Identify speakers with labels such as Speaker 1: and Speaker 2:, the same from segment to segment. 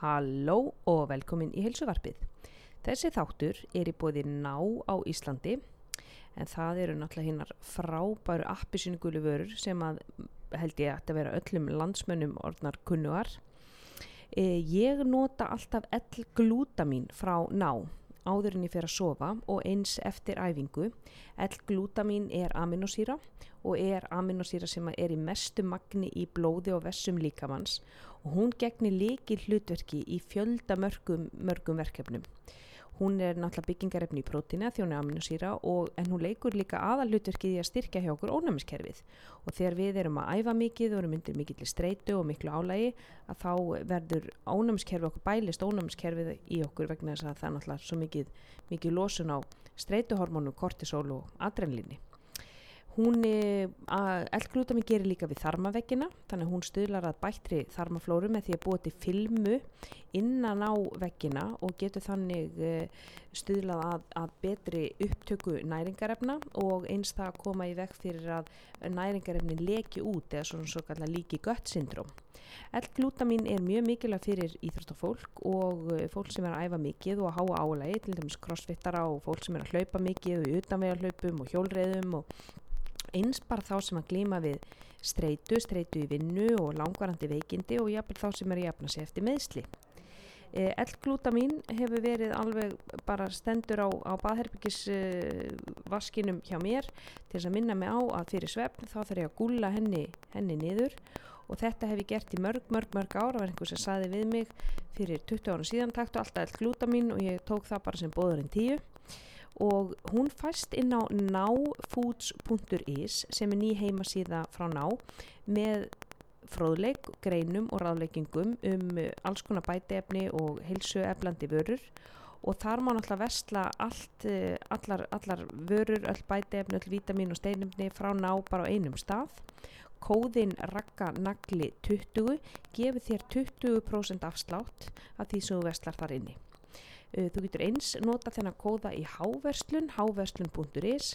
Speaker 1: Halló og velkomin í heilsuvarpið. Þessi þáttur er í bóði ná á Íslandi en það eru náttúrulega hinnar frábæru appisynugulu vörur sem að held ég að vera öllum landsmönnum orðnar kunnugar. E, ég nota alltaf L-glútamín frá ná áður en ég fer að sofa og eins eftir æfingu. L-glútamín er aminosýra og er aminosýra sem er í mestu magni í blóði og vessum líkamanns og hún gegnir líki hlutverki í fjölda mörgum, mörgum verkefnum. Hún er náttúrulega byggingarefni í prótína þjónu aminosýra en hún leikur líka aðal hlutverkið í að styrkja hjá okkur ónæmiskerfið og þegar við erum að æfa mikið og erum myndir mikill streitu og miklu álægi að þá verður ónæmiskerfið okkur bælist ónæmiskerfið í okkur vegna þess að það er náttúrulega svo mikið, mikið losun á streituhormónu, kortisol og adrenalíni. Hún, L-glútami gerir líka við þarmaveggina, þannig að hún stuðlar að bættri þarmaflóru með því að búa til filmu innan á veggina og getur þannig stuðlað að, að betri upptöku næringarefna og eins það að koma í veg fyrir að næringarefnin leki út eða svona svo kallar líki gött syndrom. L-glútamin er mjög mikilvæg fyrir íþróttafólk og fólk sem er að æfa mikið og að háa álægi, til dæmis crossfittara og fólk sem er að hlaupa mikið og utanvegarhlaupum og hjólreiðum og eins bara þá sem að glíma við streitu, streitu í vinnu og langvarandi veikindi og jáfnveg þá sem er að jafna sig eftir meðsli. E, L-glútamin hefur verið alveg bara stendur á, á baðherbyggisvaskinum hjá mér til þess að minna mig á að fyrir svefn þá þarf ég að gúla henni, henni niður og þetta hef ég gert í mörg, mörg, mörg ára og einhvers sem saði við mig fyrir 20 ára síðan taktu alltaf L-glútamin og ég tók það bara sem bóðurinn 10 og hún fæst inn á náfoods.is sem er ný heimasíða frá ná með fróðleik, greinum og ráðleggingum um alls konar bætefni og heilsueflandi vörur og þar má náttúrulega vestla allt, allar, allar vörur, öll bætefni, öll vítamin og steinumni frá ná bara á einum stað. Kóðin rakkanagli 20 gefur þér 20% afslátt af því sem þú vestlar þar inni. Þú getur eins nota þennan kóða í háverslun, háverslun.is.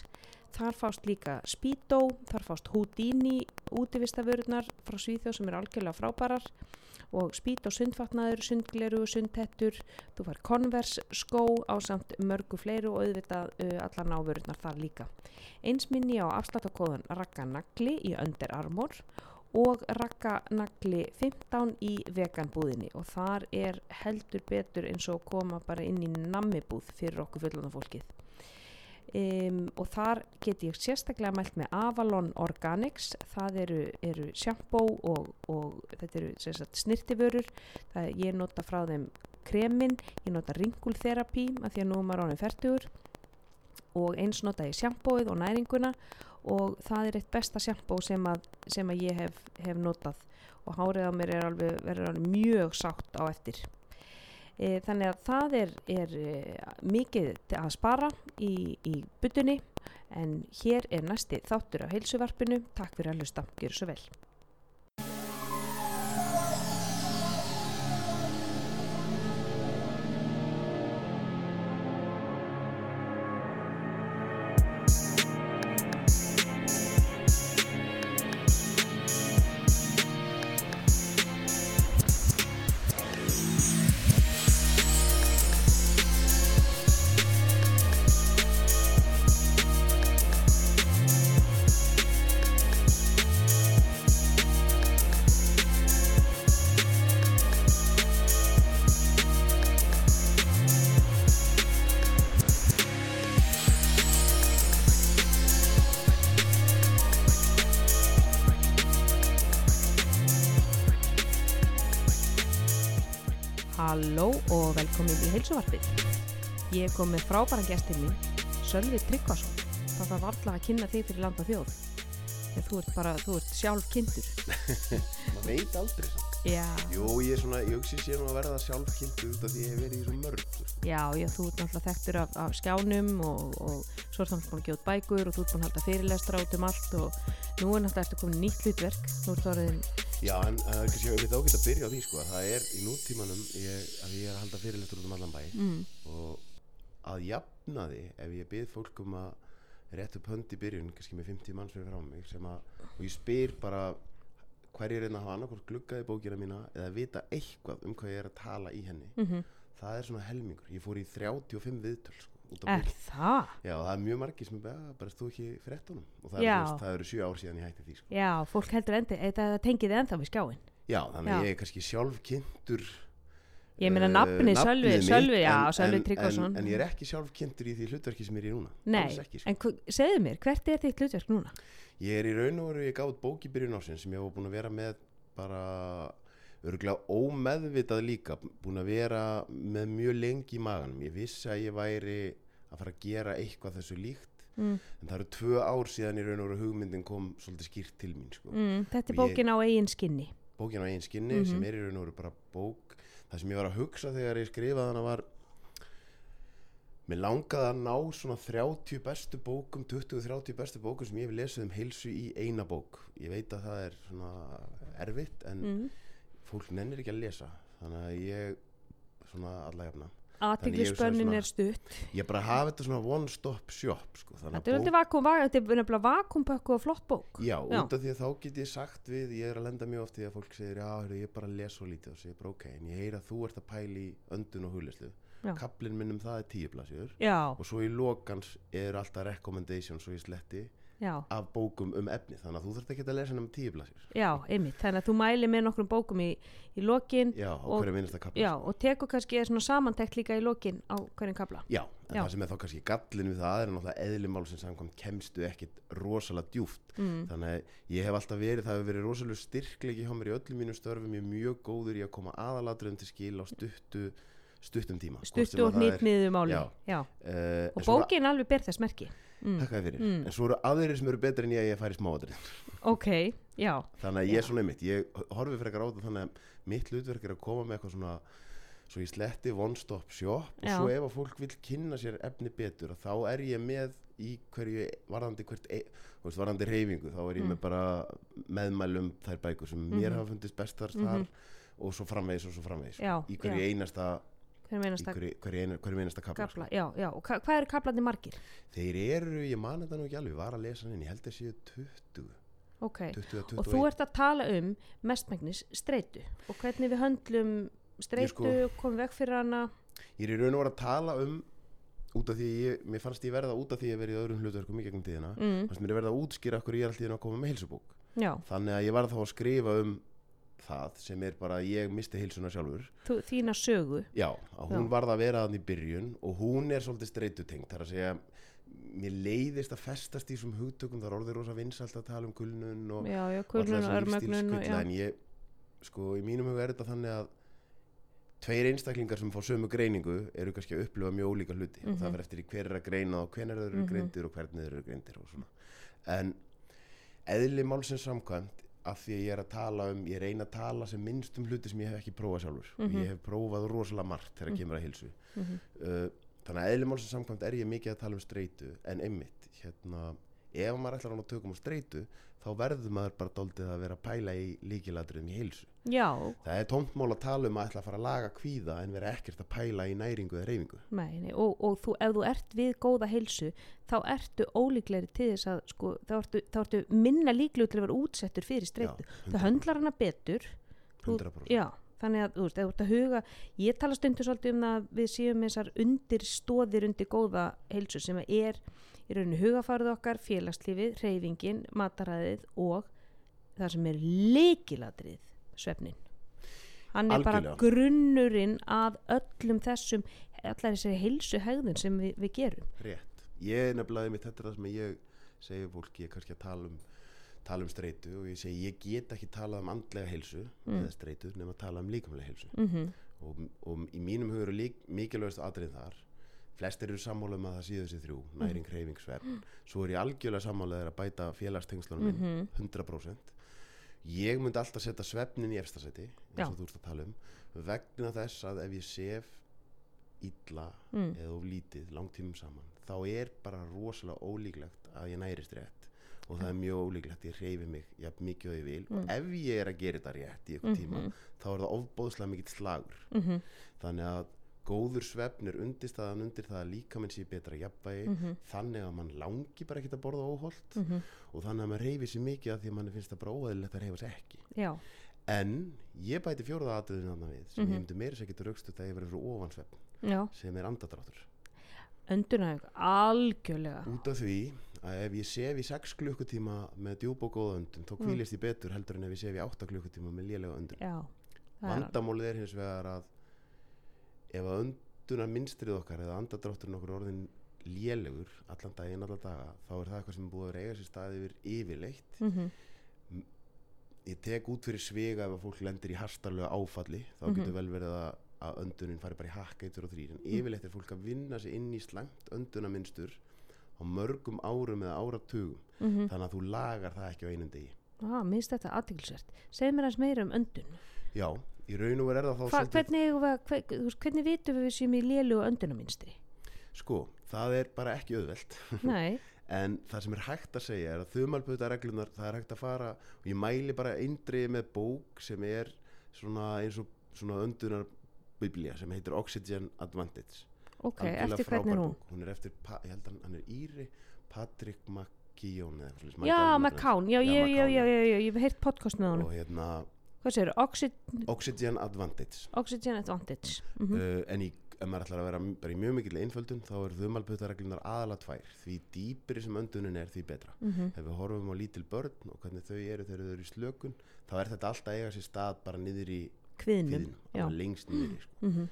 Speaker 1: Þar fást líka Speedo, þar fást Houdini útivistavörurnar frá Svíþjóð sem er algjörlega frábærar og Speedo sundfatnaður, sundgleru, sundhettur, þú fær Converse skó á samt mörgu fleiru og auðvitað uh, allar návörurnar þar líka. Eins minni á afsláttakóðan Rakkanagli í Under Armour og rakkanagli 15 í veganbúðinni. Og þar er heldur betur eins og koma bara inn í nammibúð fyrir okkur fullanda fólkið. Um, og þar get ég sérstaklega mælt með Avalon Organics. Það eru, eru shampoo og, og þetta eru snirtiförur það, ég nota frá þeim kremin, ég nota ringulþerapi að því að nú er maður ánum færtugur og eins nota ég sjampóið og næringuna. og það er eitt besta sjampó sem, sem að ég hef, hef notað. Og hárið á mér er alveg, verður alveg mjög sátt á eftir. E, þannig að það er, er e, mikið að spara í, í butunni en hér er næsti þáttur á heilsuvarpinu. Takk fyrir að hlusta, gerur svo vel heilsuvarpið. Ég kom með frábæra gestir mín, Sölvi Tryggvason. Það þarf alltaf að kynna þig fyrir landa þjóð. Þegar þú ert bara, þú ert sjálf kindur.
Speaker 2: maður veit aldrei svo.
Speaker 1: Já.
Speaker 2: Jú, ég er svona, ég hugsi sér nú að verða sjálf kynntu út af því ég hef verið í svo mörg.
Speaker 1: Já, já, þú ert náttúrulega þekktur af, af skjánum og, og svo ert náttúrulega að út bækur og þú ert búin að halda fyrirlestra út um allt og nú er náttúrulega eftir komin nýtt hlutverk. Nú ert orðin...
Speaker 2: Já, en er kannski, ég veit ágætt að byrja á því, sko, að það er í nútímanum ég, að ég er að halda fyrirlestur út um allan bæ
Speaker 1: Mm.
Speaker 2: og að jafna því ef ég byrð fólk um að rétt upp hönd í byrjun, kannski með 50 manns fyrir frá mig, sem að, og ég spyr bara hverjir að hafa annarkvort gluggaði bókina mína eða vita eitthvað um hvað ég er að tala í henni
Speaker 1: mm
Speaker 2: það er svona helmingur, ég fór í 35 viðtöl sko,
Speaker 1: Er það?
Speaker 2: Já, það er mjög margir sem bara, bara þú ekki fréttunum og það, er, það eru sjö ár síðan ég hætti því sko.
Speaker 1: Já, fólk heldur endi, eða það tengið ennþá við skjáin.
Speaker 2: Já, þannig
Speaker 1: Já.
Speaker 2: ég er kannski sjálf kynntur
Speaker 1: Ég meina
Speaker 2: eh,
Speaker 1: nafnið, Sölvi, Sölvi, já, Sölvi Tryggvason.
Speaker 2: en, en ég er ekki sjálf kynntur í því hlutverki sem ég er í núna
Speaker 1: Nei,
Speaker 2: sko.
Speaker 1: en segðu mér, hvert er þitt hlutverk núna?
Speaker 2: Ég er í raun og veru, ég gátt bók í byrjun ásins sem ég var búin að vera með bara örgulega ómeðvitað líka búin að vera með mjög lengi í maganum ég vissi að ég væri að fara að gera eitthvað þessu líkt
Speaker 1: Mm.
Speaker 2: en það eru tvö ár síðan í raun og veru hugmyndin kom svolítið skýrt til mín sko.
Speaker 1: Mm, þetta er bókin á eigin skinni.
Speaker 2: bókin á einn skinni
Speaker 1: Mhm.
Speaker 2: sem er í raun og veru bara bók það sem ég var að hugsa þegar ég skrifaði hana var mér langaði að ná svona 30 bestu bókum 20-30 bestu bókum sem ég hef lesið um heilsu í eina bók ég veit að það er svona erfitt en
Speaker 1: Mm.
Speaker 2: fólk nennir ekki að lesa þannig að ég svona alla jafna
Speaker 1: Aðtiklisbönnin er stutt.
Speaker 2: ég bara hafa þetta svona one stop shop sko,
Speaker 1: Þetta er alltaf vakum, va- þetta nefnilega vakumpökku og flott bók.
Speaker 2: Já,
Speaker 1: Já.
Speaker 2: út af því að þá get ég sagt við, ég er að lenda mjög oft í að fólk segir, já, ég er bara að lesa svo lítið og segir bara, ok, en ég heyra að þú ert að pæla í öndun og hugleyslu. Kaplinn minn um það er tíu blasjur
Speaker 1: Já,
Speaker 2: og svo í lokans er alltaf recommendations og ég sletti
Speaker 1: já,
Speaker 2: af bókum um efni, þannig að þú þarft ekki að lesa um tíu blasjur.
Speaker 1: já, einmitt. Þannig að þú mæli með nokkrum bókum í, í lokin
Speaker 2: Já, á
Speaker 1: Og-
Speaker 2: hverju minnast að kapla.
Speaker 1: já, og tekur kannski svona samantekt líka í lokin á hverjum kapla.
Speaker 2: Já, en
Speaker 1: Já.
Speaker 2: það sem er þá kannski gallin við það er náttúrulega eðlimál sem samkvæmt kemstu ekkit rosalega djúft.
Speaker 1: Mm.
Speaker 2: Þannig að ég hef alltaf verið, það hefur verið rosalega styrklegi hjá mér í öllum mínum störfum, ég er mjög góður í að koma aðalatriðum til skil á stuttu, stuttum tíma. Hvort sem
Speaker 1: Stuttu og.
Speaker 2: Já.
Speaker 1: Já.
Speaker 2: Uh,
Speaker 1: Og bókin alveg ber þess merki. Mm.
Speaker 2: Fyrir.
Speaker 1: Mm.
Speaker 2: En svo eru aðrir sem eru betri en ég að ég færi smáadrið.
Speaker 1: Ok, já,
Speaker 2: Þannig að ég er svona einmitt, ég horfi frekar á þetta þannig að mitt hlutverk er að koma með eitthvað svona svo ég sletti one stop shop og
Speaker 1: Já.
Speaker 2: svo ef að fólk vil kynna sér efni betur þá er ég með í hverju varðandi hvert e, veist, varðandi reyfingu þá er ég
Speaker 1: Mm.
Speaker 2: með bara meðmælum þær bækur sem mér
Speaker 1: Mhm.
Speaker 2: hafa fundist bestar
Speaker 1: Mhm.
Speaker 2: þar og svo framvegis og svo framvegis
Speaker 1: Já,
Speaker 2: í hverju
Speaker 1: já.
Speaker 2: einasta hverju, hverju, eina, hverju einasta kapla sko.
Speaker 1: Já, já, og hva, hvað eru kaplandi margir?
Speaker 2: þeir eru, ég man þetta nú ekki alveg var að lesa hann inn, ég held að séu 20
Speaker 1: Ok,
Speaker 2: 20 eða 21
Speaker 1: og þú ert að tala um mestmægnis streitu og hvernig við höndlum streitu,
Speaker 2: sko-
Speaker 1: komum veg fyrir hana.
Speaker 2: Ég er í raun og veru að tala um út af því ég, mér fannst ég verða út af því ég verið í öðrum hlutverkum í gegnum tíðina
Speaker 1: Mm.
Speaker 2: fannst mér verða að útskýra okkur ég er alltaf að koma með heilsubók
Speaker 1: Já,
Speaker 2: þannig að ég var þá að skrifa um það sem er bara ég misti heilsuna sjálfur.
Speaker 1: Þú, þína sögu.
Speaker 2: já, að hún varð að vera þannig í byrjun og hún er svolítið streitutengt þar að segja mér leiðist að festast í þessum hugtökum það er orðið rosa vinsælt að tala um kulnun og, lífstílskvilla,
Speaker 1: Já,
Speaker 2: en ég sko í mínum huga er þetta þannig að tveir einstaklingar sem fá sömu greiningu eru kannski að upplifa mjög ólíka hluti. Og það
Speaker 1: Mhm.
Speaker 2: verður eftir í hver er að greina og hvenar þeir eru
Speaker 1: Mhm.
Speaker 2: greindir og hvernig eru greindir og svona. En eðli málsins samkvæmt af því að ég er að tala um ég reyna að tala sem minnst um hluti sem ég hef ekki prófað sjálfur og
Speaker 1: Mhm.
Speaker 2: ég hef prófað rosalega margt þegar
Speaker 1: Mhm.
Speaker 2: kemur að hilsu
Speaker 1: mhm,
Speaker 2: uh, þannig að eðli málsins samkvæmt er ég mikið að tala um streitu en einmitt hérna, ef maður ætlar að tökum á streitu þá verður maður bara doldið að vera að pæla í líkiladriðum í heilsu
Speaker 1: já,
Speaker 2: það er tómt mál að tala um að ætla að fara að laga kvíða en vera ekkert að pæla í næringu eða reyfingu
Speaker 1: nei, og, og þú, ef þú ert við góða heilsu, þá ertu ólíklegri til þess að, sko, þá ertu, þá ertu minna líklegur til að vera útsettur fyrir streitu.
Speaker 2: Já,
Speaker 1: Það höndlar hana betur. þú-
Speaker 2: 100%,
Speaker 1: Já, þannig að, þú veist, ef þú ert að huga, ég tala stundu svolítið um að við séum þessar undir stóðir undir góða heilsu sem er í rauninu hugafarið okkar, félagslífið, reyfingin, mataræðið og það sem er leikiladrið, svefnin. Hann er bara
Speaker 2: Algjörlega.
Speaker 1: grunnurinn að öllum þessum, allar þessari heilsu hegðun sem við, við gerum.
Speaker 2: rétt ég nefnilega mitt þetta er það sem ég segi fólki, ég er kannski að tala um tala um streitu og ég segi ég get ekki talað um andlega heilsu
Speaker 1: Mm.
Speaker 2: eða streitu nema að tala um líkamlega heilsu
Speaker 1: Mm
Speaker 2: og, og í mínum hugur er lík, mikilvægast atrið þar flestir eru sammála um að það síðu þessi þrjú næring, hreyfing, svefn svo er ég algjörlega sammála þeirra að bæta félagstengslunum minn
Speaker 1: Mhm.
Speaker 2: 100% ég myndi alltaf setja svefnin í efstasæti eins og þú ert að tala um vegna þess að ef ég sef illa
Speaker 1: Mm.
Speaker 2: eða of lítið langtímum saman þá er bara rosalega ólíklegt að ég nærist rétt og það er mjög ólíklegt að ég hreyfi mig jafn mikið og ég vil
Speaker 1: Mm.
Speaker 2: og ef ég er að gera þetta rétt í eitthvað tíma
Speaker 1: Mhm.
Speaker 2: þá er það ofbóðslega mikill slagur
Speaker 1: -hmm.
Speaker 2: þannig að góður svefn er undirstaðan undir það að líkaminn sé í betra jafnvægi
Speaker 1: mhm,
Speaker 2: þannig að mann langi bara ekkert að borða óholt
Speaker 1: mhm,
Speaker 2: og þannig að maður reyfi sér mikið að því að mann finnst það bara óæðilegt að reyfa sér ekki.
Speaker 1: Já,
Speaker 2: en ég bæti fjórða atriðin annað við sem
Speaker 1: Mhm.
Speaker 2: ég myndi meira sér getur raukst að ég verið fyrir ofansvefn
Speaker 1: já,
Speaker 2: sem er andadráttur
Speaker 1: öndunæg, algjörlega,
Speaker 2: út af því að ef ég sef í 6 klukkutíma með djúb og góða öndun þá
Speaker 1: Mm.
Speaker 2: kvílist ég betur heldur en ef ég sef í 8 klukkutíma með lélega öndun. Vandamálið er hins vegar að ef að öndunar minnstrið okkar eða andadrátturinn okkur orðin lélegur allan daginn, allan daga þá er það eitthvað sem er búið að vera eiga sér staði yfir yfirleitt.
Speaker 1: Mhm,
Speaker 2: ég tek út fyrir sviga ef að fólk lendir í hastarlega áfalli þá
Speaker 1: Mhm.
Speaker 2: getur vel verið að, að öndunin fari bara í hakka eitur og þrýr en yfirleitt er fólk að vinna sig inn í slæmt öndunarmynstur á mörgum árum eða áratugum.
Speaker 1: Mhm,
Speaker 2: þannig að þú lagar það ekki á einum degi.
Speaker 1: Á, minnst þetta aðtilsvert, segð mér aðeins meira um öndun,
Speaker 2: já, í raun og verið er það þá
Speaker 1: Hva, hvernig, að- hver, hvernig vitum við séum í lélu öndunarminstri,
Speaker 2: sko, það er bara ekki auðvelt. En það sem er hægt að segja er að þumalputa reglunar, það er hægt að fara og ég mæli bara eindrið með bók sem er svona eins og svona öndunar biblía sem heitir Oxygen Advantage.
Speaker 1: ok, eftir hvernig er hún.
Speaker 2: Hún er eftir, ég held að hann er Íri, Patrick McKeown
Speaker 1: já, kán, já,
Speaker 2: Já,
Speaker 1: já, já, ég hef heyrt podcast með honum,
Speaker 2: Og hérna,
Speaker 1: hvað segir, Oxy,
Speaker 2: Oxygen Advantage.
Speaker 1: Oxygen Advantage, mhm,
Speaker 2: Uh, en í, ef maður ætlar að vera bara í mjög mikil einföldun þá er þumalputa reglunar aðala tvær. Því dýpri sem öndunin er því betra.
Speaker 1: mhm,
Speaker 2: ef við horfum á lítil börn og hvernig þau eru þegar þau eru í slökun þá er þetta alltaf eiga sér stað bara niður í
Speaker 1: kviðnum,
Speaker 2: lengst niður í, sko.
Speaker 1: mhm,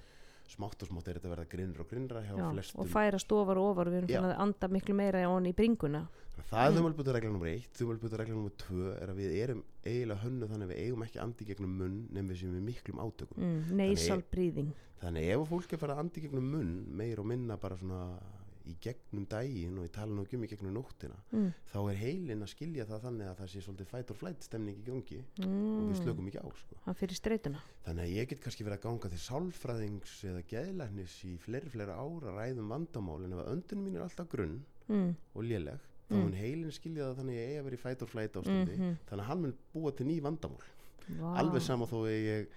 Speaker 2: smátt og smátt er þetta að verða grinnra og grinnra hjá
Speaker 1: já,
Speaker 2: flestum
Speaker 1: og færast ofar og ofar, við erum fann að anda miklu meira ón í bringuna,
Speaker 2: það er
Speaker 1: Mm.
Speaker 2: þumalbuturregla nr. 1 þumalbuturregla nr. 2 er að við erum eiginlega hönnu þannig að við eigum ekki andi gegnum munn nefnum við sem við miklum átökum
Speaker 1: mm, nasal breathing,
Speaker 2: þannig ef fólk er að andi gegnum munn meir og minna bara svona í gegnum daginn og ég tala nú ekki um í gegnum nóttina
Speaker 1: mm,
Speaker 2: þá er heilin að skilja það þannig að það sé svolítið fight or flight stemning í gangi og
Speaker 1: mm,
Speaker 2: við slökum ekki á sko. Þannig að ég get kannski verið að ganga til sálfræðings eða geðlæknis í fleiri fleiri ára ræðum vandamál en ef að öndunum mín er alltaf grunn
Speaker 1: mm,
Speaker 2: og léleg þá
Speaker 1: Mm.
Speaker 2: mun heilin skilja það þannig að ég eigi að vera í fight or flight ástandi.
Speaker 1: Mhm,
Speaker 2: þannig að hann mun búa til ný vandamál.
Speaker 1: Vá,
Speaker 2: alveg sama þó að ég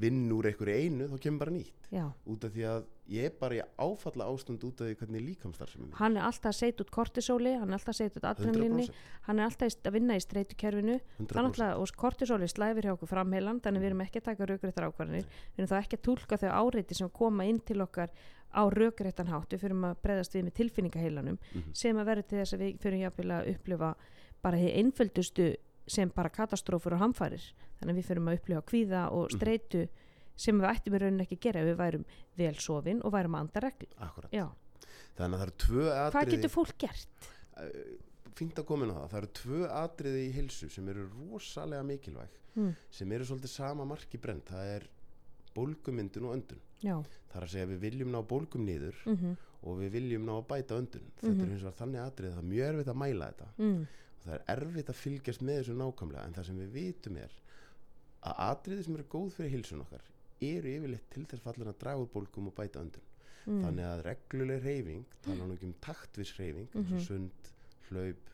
Speaker 2: vinn úr einhverju einu þá kemur bara nýtt.
Speaker 1: Já,
Speaker 2: út af því að ég er bara í áfalla ástand út af því hvernig líkamstar sem er
Speaker 1: hann er alltaf setja út kortisóli hann er alltaf setja út adrenalinni
Speaker 2: 100%
Speaker 1: hann er alltaf að vinna í streitukerfinu það er
Speaker 2: 100%
Speaker 1: alltaf, og kortisóli slæfir hjá okkur framheilan þannig við erum ekki að taka raugrættar ákvarðanir. Við erum þá ekki að túlka þau áreiti sem koma inn til okkar á raugrættan hátt. Við fyrir að breyðast við með tilfinningaheilanum
Speaker 2: Mhm.
Speaker 1: sem að verður til þess að við fyrir jafnvel að upplifa bara hér einföldustu sem bara katastrófur og hamfarir. Þannig að við fyrir að upplifa kvíða og
Speaker 2: Mhm.
Speaker 1: streitu sem við ættum í rauninni ekki að gera ef við værum vel sofin og værum að anda regl
Speaker 2: Akkurat.
Speaker 1: Já,
Speaker 2: þannig að það eru tvö
Speaker 1: hvað
Speaker 2: atriði
Speaker 1: getur fólk gert?
Speaker 2: Fínt að koma inn á það. Það eru tvö atriði í hilsu sem eru rosalega mikilvæg
Speaker 1: Mm.
Speaker 2: sem eru svolítið sama marki brend það er bólgumyndun og öndun.
Speaker 1: Já,
Speaker 2: það er að segja að við viljum ná bólgum niður
Speaker 1: mhm,
Speaker 2: og við viljum ná að bæta öndun. Þetta
Speaker 1: Mhm.
Speaker 2: er hins vegar þannig atrið að það er mjög erfitt að mæla þetta.
Speaker 1: Mm,
Speaker 2: og það er erfitt að fylgjast með þessu nákvæmlega. En það sem við vitum er að atriði sem eru góð fyrir hilsun okkar eru yfirleitt til þess fallin að draga úr bólgum og bæta öndun
Speaker 1: mm,
Speaker 2: þannig að regluleg reyfing tala nú ekki um taktvis reyfing eins og
Speaker 1: Mhm.
Speaker 2: sund, hlaup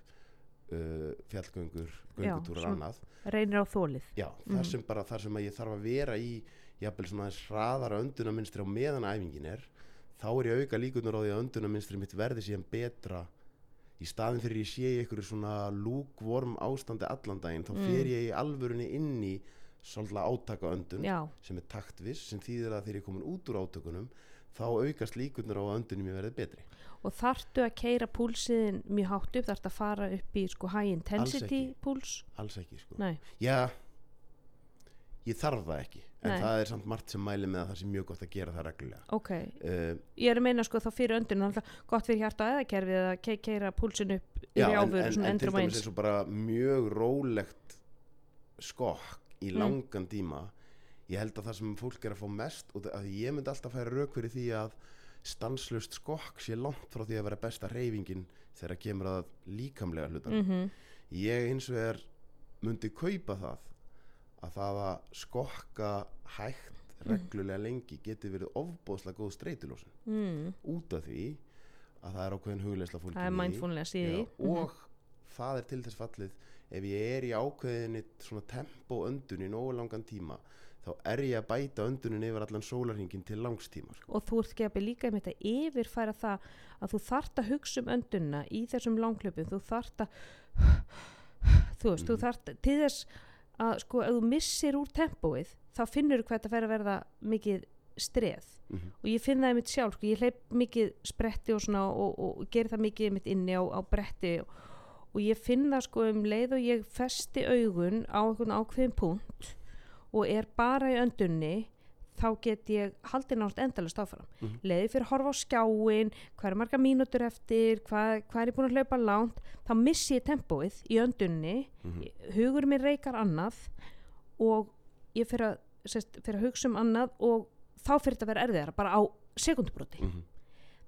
Speaker 2: uh, fjallgöngur, göngutúrar annað
Speaker 1: reynir á þólið
Speaker 2: Já,
Speaker 1: Mhm.
Speaker 2: þar sem bara þar sem að ég þarf að vera í jafnvel svona aðeins hraðara öndunarminstri á meðan æfingin er þá er ég auka líkunar á því að öndunarminstri mitt verði síðan betra í staðin fyrir ég sé einhverju svona lúkvorm ástandi allan daginn þá
Speaker 1: Mm.
Speaker 2: fer ég í alvörunni inn í svolítið átaka öndun
Speaker 1: Já,
Speaker 2: sem er taktviss sem þýðir að þegar ég komin út úr átökunum þá aukast líkunar á öndunum ég verði betri.
Speaker 1: Og þarftu að keira púlsiðin mjög hátt upp, þarftu að fara upp í sko high intensity
Speaker 2: ekki.
Speaker 1: púls?
Speaker 2: Alls ekki sko.
Speaker 1: Nei,
Speaker 2: Já, ég þarf það ekki en
Speaker 1: Nei.
Speaker 2: það er samt margt sem mæli með að það sé mjög gott að gera það reglulega.
Speaker 1: Ok.
Speaker 2: Uh,
Speaker 1: Ég er að meina sko þá fyrir öndun alltaf gott fyrir hjarta og eðakerfið að ke keira púlsin upp
Speaker 2: Já, en,
Speaker 1: áfur,
Speaker 2: en,
Speaker 1: svona
Speaker 2: en til dæmis
Speaker 1: eins
Speaker 2: og bara mjög rólegt skokk í
Speaker 1: Mm.
Speaker 2: langan tíma. Ég held að það sem fólk er að fá mest og að ég myndi alltaf færa rauk fyrir því að stanslust skokk sé langt frá því að vera besta reyfingin þegar kemur að líkamlega hlutan
Speaker 1: mm
Speaker 2: ég eins vegar myndi kaupa það að það að skokka hægt
Speaker 1: Mm.
Speaker 2: reglulega lengi geti verið ofbóðslega góð streitulósun
Speaker 1: mm,
Speaker 2: út af því að það er ákveðin hugleisla fólk
Speaker 1: Það er mindfulness í því. Mhm.
Speaker 2: og það er til þess fallið ef ég er í ákveðinni svona tempo öndun í nógu langan tíma þá er ég að bæta öndunin yfir allan sólarhingin til langstíma sko.
Speaker 1: og þú ert ekki að líka með þetta yfirfæra það að þú þart að hugsa um öndunna í þessum langklöpum, þú þart að þú veist, þú
Speaker 2: Mhm.
Speaker 1: þart til þess að sko, ef þú missir úr tempóið, þá finnur þú hvað þetta fer að verða mikið streð
Speaker 2: Mhm.
Speaker 1: og ég finn það mitt sjálf, sko, ég hleyp mikið spretti og svona og, og, og gerir það mikið mitt inni á, á bretti og, og ég finn það sko um leið og ég festi augun á einhvern ákveðin punkt og er bara í öndunni þá get ég haldið nátt endalast áfram
Speaker 2: Mhm.
Speaker 1: leiði fyrir að horfa á skjáin hvað er marga mínútur eftir hvað, hvað er ég búin að hlaupa langt þá missi ég tempóið í öndunni
Speaker 2: Mhm.
Speaker 1: hugur mér reykar annað og ég fyrir að, sest, fyrir að hugsa um annað og þá fyrir þetta að vera erfiðara bara á sekundubróti
Speaker 2: Mhm.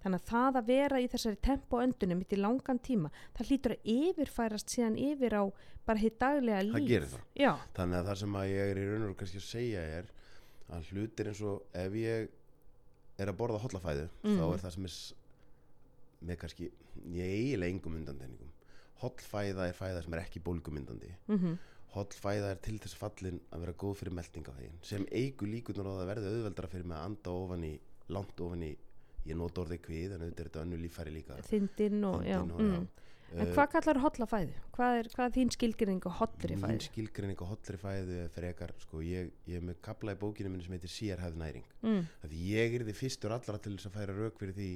Speaker 1: Þannig að það að vera í þessari tempo öndunni mitt í langan tíma það hlýtur að yfirfærast síðan yfir á bara hitt daglega líf.
Speaker 2: það gerir það.
Speaker 1: Já,
Speaker 2: þannig að það sem að ég er í raun og kannski að segja er að hlutir eins og ef ég er að borða hollafæðu
Speaker 1: Mhm.
Speaker 2: þá er það sem er með kannski, ég eiginlega engum undandenningum hollfæða er fæða sem er ekki bólgumyndandi.
Speaker 1: Mm
Speaker 2: hollfæða er til þess fallin að vera góð fyrir meltingafægin sem eigur líkunar á það verði auðveldara fyrir mig að anda ofan í langt ofan í, ég nota orðið kvið en auðvitað er þetta önnu líffæri líka
Speaker 1: þindin og,
Speaker 2: Þindin og,
Speaker 1: mm. en
Speaker 2: Uh,
Speaker 1: hvað kallar holla fæðu? hvað er, hvað er þín skilgrinning á hollri fæðu?
Speaker 2: skilgreining á hollri fæðu er frekar, sko, ég, ég er með kapla í bókinu minni sem heitir sérhæð næring.
Speaker 1: Mm.
Speaker 2: Ég er því fyrstur allra til þess að færa rauk fyrir því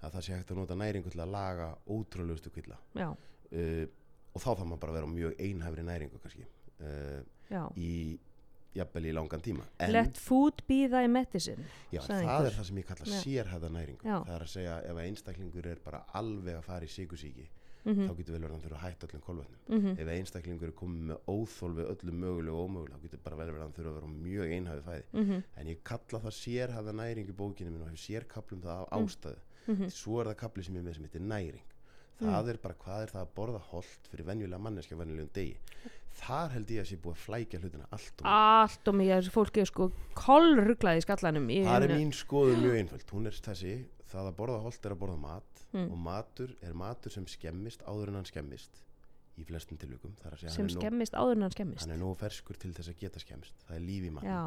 Speaker 2: að það sé hægt að nota næringu til að laga ótrúlegustu kvilla. Uh, og þá þarf maður bara að vera á mjög einhæfri næringu kannski uh, í jafnvel í langan tíma. En
Speaker 1: let food be thy medicine
Speaker 2: já, það
Speaker 1: einhver.
Speaker 2: er það sem ég kalla
Speaker 1: Já.
Speaker 2: sérhæða næringu.
Speaker 1: Já.
Speaker 2: Það er að segja ef einstaklingur er bara alveg að fara í síkusíki,
Speaker 1: mm
Speaker 2: þá getur vel verið að hann þurfa að hætta öllum kolvetnum.
Speaker 1: -hmm.
Speaker 2: ef einstaklingur er komið með óþól við öllum mögulegu og ómögulegu þá getur bara vel verið að hann þurfa að vera mjög einhæfi fæði
Speaker 1: Mm
Speaker 2: en ég kalla það sérhæða næring í bókinu minn og hef sérkaplum það á
Speaker 1: Mm.
Speaker 2: ástæðu
Speaker 1: -hmm.
Speaker 2: svo er það kapli sem ég með sem heitir næring það er bara hvað er það að borða holt fyrir venjulega manneskja venjulegum degi þar held ég að sé búið að flækja hlutina allt og
Speaker 1: allt og mikið fólki er sko kollruglað í skallanum í
Speaker 2: það er mín skoðun mjög einföld. Hún er þessi, það að borða holt er að borða mat
Speaker 1: Mm.
Speaker 2: og matur er matur sem skemmist áður en hann skemmist í flestum segja
Speaker 1: sem
Speaker 2: er, nóg,
Speaker 1: skemmist áður en hann skemmist.
Speaker 2: hann er nógu ferskur til þess að geta skemmst. Það er líf í
Speaker 1: já,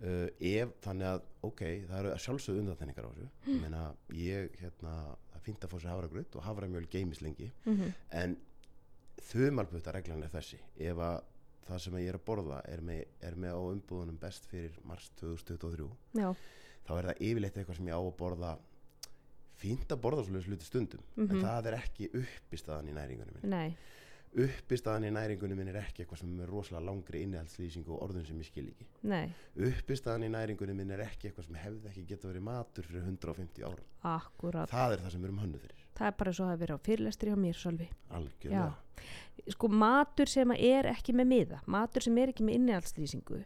Speaker 2: uh, ef þannig að ok, það eru sjálfsögðu undanþenningar á þessu. Meina ég hérna það fínt að fá sér havragraut og havramjöl geimis lengi.
Speaker 1: Mm
Speaker 2: en þumalputta reglan er þessi. Ef að það sem ég er að borða er með, er með á umbúðunum best fyrir mars 2023
Speaker 1: já,
Speaker 2: þá er það yfirleitt eitthvað sem ég á að borða fínt að borða svolítið stundum.
Speaker 1: Mhm.
Speaker 2: en það er ekki uppistaðan í næringunum minn
Speaker 1: nei
Speaker 2: uppistaðan í næringunum minn er ekki eitthvað sem er rosalega langri innihaldslýsingu og orðun sem ég skil ekki.
Speaker 1: Nei,
Speaker 2: uppistaðan í næringunum minn er ekki eitthvað sem hefði ekki geta verið matur fyrir 150 árum.
Speaker 1: Akkurat
Speaker 2: það er það sem við erum hönnu fyrir.
Speaker 1: Það er bara svo að vera á fyrirlestri hjá mér Sölvi.
Speaker 2: Algjörlega.
Speaker 1: Sko matur sem er ekki með miða matur sem er ekki með innihaldslýsingu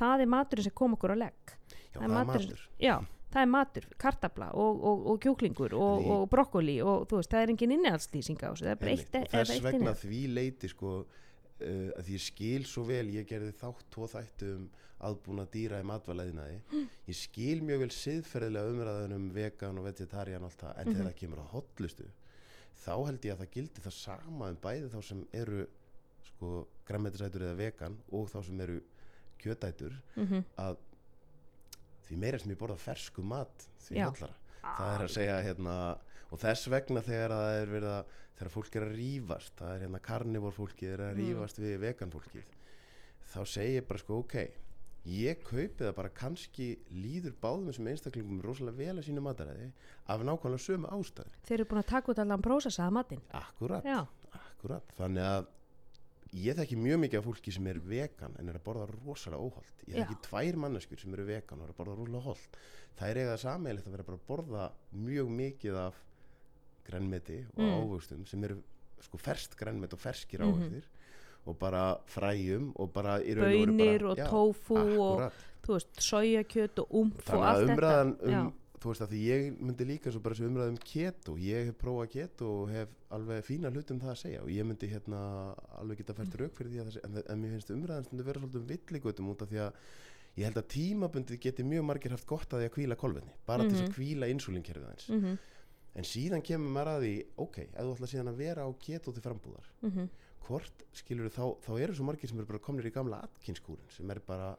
Speaker 1: það er maturinn sem kom okkur á legg.
Speaker 2: Já,
Speaker 1: það
Speaker 2: það er
Speaker 1: matur-
Speaker 2: matur.
Speaker 1: Já, það er matur, kartabla og, og, og kjúklingur og, og brokkoli og þú veist, það er engin innihaldslýsing á þessu það er bara
Speaker 2: Einmitt.
Speaker 1: eitt,
Speaker 2: og þess vegna því leiti sko uh, að ég skil svo vel ég gerði þátt tvo þættu um aðbúna dýra í matvælæðinaði ég skil mjög vel siðferðilega umræðan um vegan og vegetarian og allt það en
Speaker 1: Mhm.
Speaker 2: þegar það kemur á hotlustu þá held ég að það gildi það sama um bæði þá sem eru sko græmmetisætur eða vegan og þá sem eru kjötætur
Speaker 1: mm
Speaker 2: að því meira sem ég borða fersku mat því
Speaker 1: Já.
Speaker 2: hollara. Það er að segja hérna og þess vegna þegar það er verið að þegar fólk er að rífast það er hérna karnivor fólkið er að
Speaker 1: Mm.
Speaker 2: rífast við vegan fólkið þá segi ég bara sko ok ég kaupi það bara kannski líður báðum þessum einstaklingum rosalega vel að sínu mataræði af nákvæmlega sömu ástæður
Speaker 1: þeir eru búin að taka út allan prósessaða matinn.
Speaker 2: Akkurat,
Speaker 1: já,
Speaker 2: akkurat. Þannig að ég þekki mjög mikið af fólki sem er vegan en er að borða rosalega óholt ég
Speaker 1: Já.
Speaker 2: þekki tvær manneskjur sem eru vegan og er að borða rosalega holt það er eiga það sammeilegt að vera bara að borða mjög mikið af grænmeti og
Speaker 1: Mm.
Speaker 2: ávöxtum sem eru sko ferst grænmet og ferskir
Speaker 1: Mhm.
Speaker 2: ávöxtir og bara fræjum og bara raun og veru
Speaker 1: bönir
Speaker 2: bara,
Speaker 1: og
Speaker 2: já,
Speaker 1: og þú veist, sojakjöt og umf og allt
Speaker 2: að umræðan
Speaker 1: þetta
Speaker 2: um þú veist að því ég myndi líka svo bara þessu umræðum keto, ég hef prófað keto og hef alveg fína hlut um það að segja og ég myndi hérna alveg geta fært rauk fyrir því að það en, en mér finnst umræðan stundu vera svolítið um villigötum út af því að ég held að tímabundið geti mjög margir haft gott að því að kvíla kolvetni, bara til þess
Speaker 1: Mhm.
Speaker 2: að kvíla insulinkerfið aðeins,
Speaker 1: mm -hmm,
Speaker 2: en síðan kemur maður að því, ok, ef þú ætla síðan að vera á keto til frambúðar,
Speaker 1: mhm.
Speaker 2: hvort skilur þá, þá eru svo margir sem eru bara komnir í gamla atkinskúrin sem er bara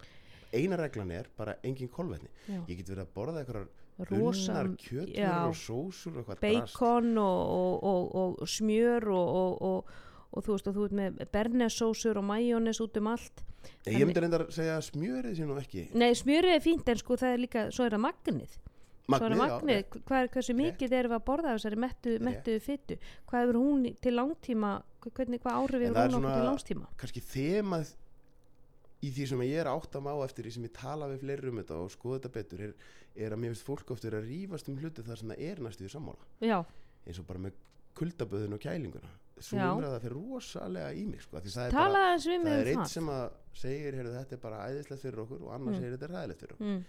Speaker 2: eina reglan er bara engin kolvetni
Speaker 1: já.
Speaker 2: ég get verið að borða eitthvað
Speaker 1: rosa
Speaker 2: unnar kjötur og og drast.
Speaker 1: bacon og, og, og, og smjör og, og, og, og þú veist og þú ert með bernesósur og majónes út um allt.
Speaker 2: Ég myndi reyndar að segja smjörið sé nú ekki
Speaker 1: nei smjörið er fínt en sko það er líka svo er það magnið. Er það
Speaker 2: já,
Speaker 1: magnið,
Speaker 2: rétt.
Speaker 1: hvað er hversu
Speaker 2: Rétt.
Speaker 1: mikið erum við að borða þessari mettu, mettu fytu hvað hefur hún til langtíma? Hvernig, hvað áhrif
Speaker 2: En
Speaker 1: hefur
Speaker 2: það er
Speaker 1: hún okkur til langstíma
Speaker 2: kannski þemað í því sem ég er að átta má eftir því sem ég tala við fleiri um þetta og skoða þetta betur er, er að mér finnst fólk oft verið að rífast um hluti þar sem það er næstu því sammála.
Speaker 1: Já,
Speaker 2: eins og bara með kuldaböðin og kælinguna. Svo umræða fyrir rosalega í mig sko, það er, bara, það er
Speaker 1: um það.
Speaker 2: sem að segir heyrðu, þetta er bara æðislegt fyrir okkur og annar
Speaker 1: Mm.
Speaker 2: segir þetta er ræðilegt fyrir okkur.
Speaker 1: Mm,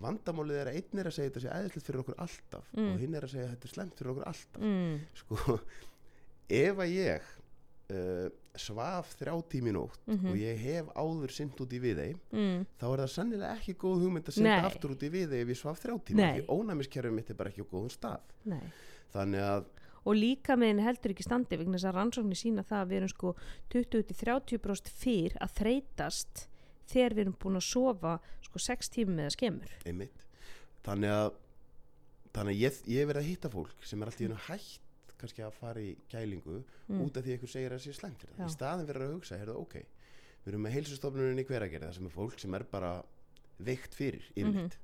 Speaker 2: vandamálið er að einn er að segja þetta sé æðislegt fyrir okkur alltaf
Speaker 1: Mm.
Speaker 2: og hinn er að segja þetta er slemt fyrir okkur alltaf.
Speaker 1: Mm,
Speaker 2: sko, ef að ég uh, svaf þrjá tími nótt
Speaker 1: Mhm.
Speaker 2: og ég hef áður synd út í viðei
Speaker 1: mm,
Speaker 2: þá er það sannilega ekki góð hugmynd að synda aftur út í viðei ef ég svaf þrjá tími því ónæmiskerfið mitt er bara ekki á góðum stað.
Speaker 1: Nei.
Speaker 2: Þannig að
Speaker 1: og líka meðin heldur ekki standi vegna þess að rannsóknir sína það að við erum sko 20-30% fyrr að þreytast þegar við erum búin að sofa sko 6 tímum eða skemur.
Speaker 2: Einmitt. Þannig að, þannig að ég, ég verið að hitta fólk sem er alltaf í hennu hætt kannski að fara í kælingu
Speaker 1: Mm.
Speaker 2: út af því að einhver segir að það sé slæmt fyrir það í staðin fyrir að hugsa, heyrðu ok við erum með heilsustofnunin í hveragerði það sem er fólk sem er bara veikt fyrir yfirleitt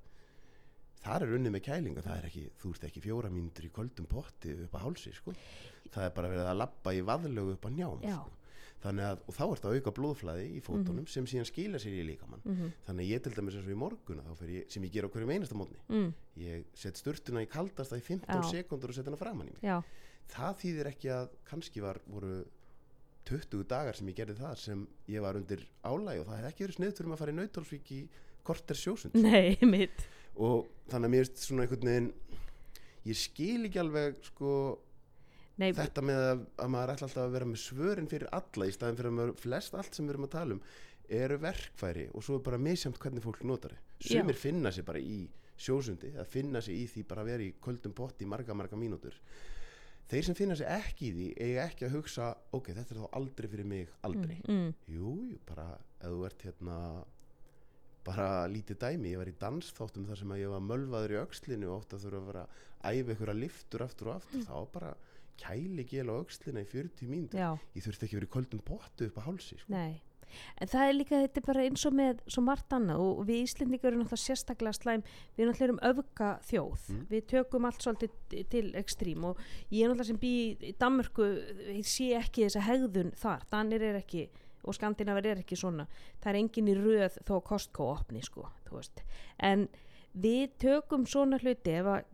Speaker 2: þar er unnið með kælingu það er ekki, þú ert ekki fjóra mínútur í köldum potti upp að hálsi sko. það er bara verið að labba í vaðlögu upp að njám
Speaker 1: Já.
Speaker 2: sko. þannig að, og þá ert að auka blóðflæði í fótunum sem síðan skila sér í líkamann
Speaker 1: mm
Speaker 2: þannig að ég til dæmis eins og í morgun þá fer ég, sem ég ger á hverjum einasta mótni
Speaker 1: mm,
Speaker 2: ég set sturtuna í kaldasta í 15
Speaker 1: Já.
Speaker 2: sekundur og set hana framann í mig
Speaker 1: já,
Speaker 2: það þýðir ekki að kannski var voru 20 dagar sem ég gerði það sem ég var undir álæg og það hefði ekki verið sniðt fyrir mig að fara í nautalsvík í korter sjósund
Speaker 1: nei, mitt
Speaker 2: og þannig að mér er svona einhvern veginn ég skil ekki alveg sko
Speaker 1: nei,
Speaker 2: þetta með að, að maður ætla alltaf að vera með svörin fyrir alla í staðin fyrir að maður flest allt sem við erum að tala um eru verkfæri og svo er bara misjamt hvernig fólk notar þið
Speaker 1: Já.
Speaker 2: sumir finna sig bara í sjósundi að finna sig í því bara að vera í köldum potti marga marga mínútur þeir sem finna sig ekki í því eiga ekki að hugsa ok, þetta er þá aldrei fyrir mig aldrei.
Speaker 1: Mm, mm,
Speaker 2: jú, jú, bara ef þú ert hérna bara lítið dæmi, ég var í dansþáttum þar sem að ég var mölvaður í öxlinu og ótt að þurfa að vera að æfa ykkur að liftur aftur og aftur, þá var bara kæli gel á öxlina í 40 mínútur.
Speaker 1: Já,
Speaker 2: ég þurfti ekki að vera í köldum pottu upp á hálsi sko.
Speaker 1: nei en það er líka, þetta er bara eins og með svo margt annað og við Íslendingar erum náttúrulega sérstaklega slæm, við erum náttúrulega erum öfga þjóð,
Speaker 2: Mm.
Speaker 1: við tökum allt svolítið til ekstrím og ég er náttúrulega sem bý í Danmörku, ég sé ekki þessa hegðun þar, Danir er ekki og Skandinavar er ekki svona. Það er engin í röð þó Costco opni sko, þú veist, en við tökum svona hluti ef að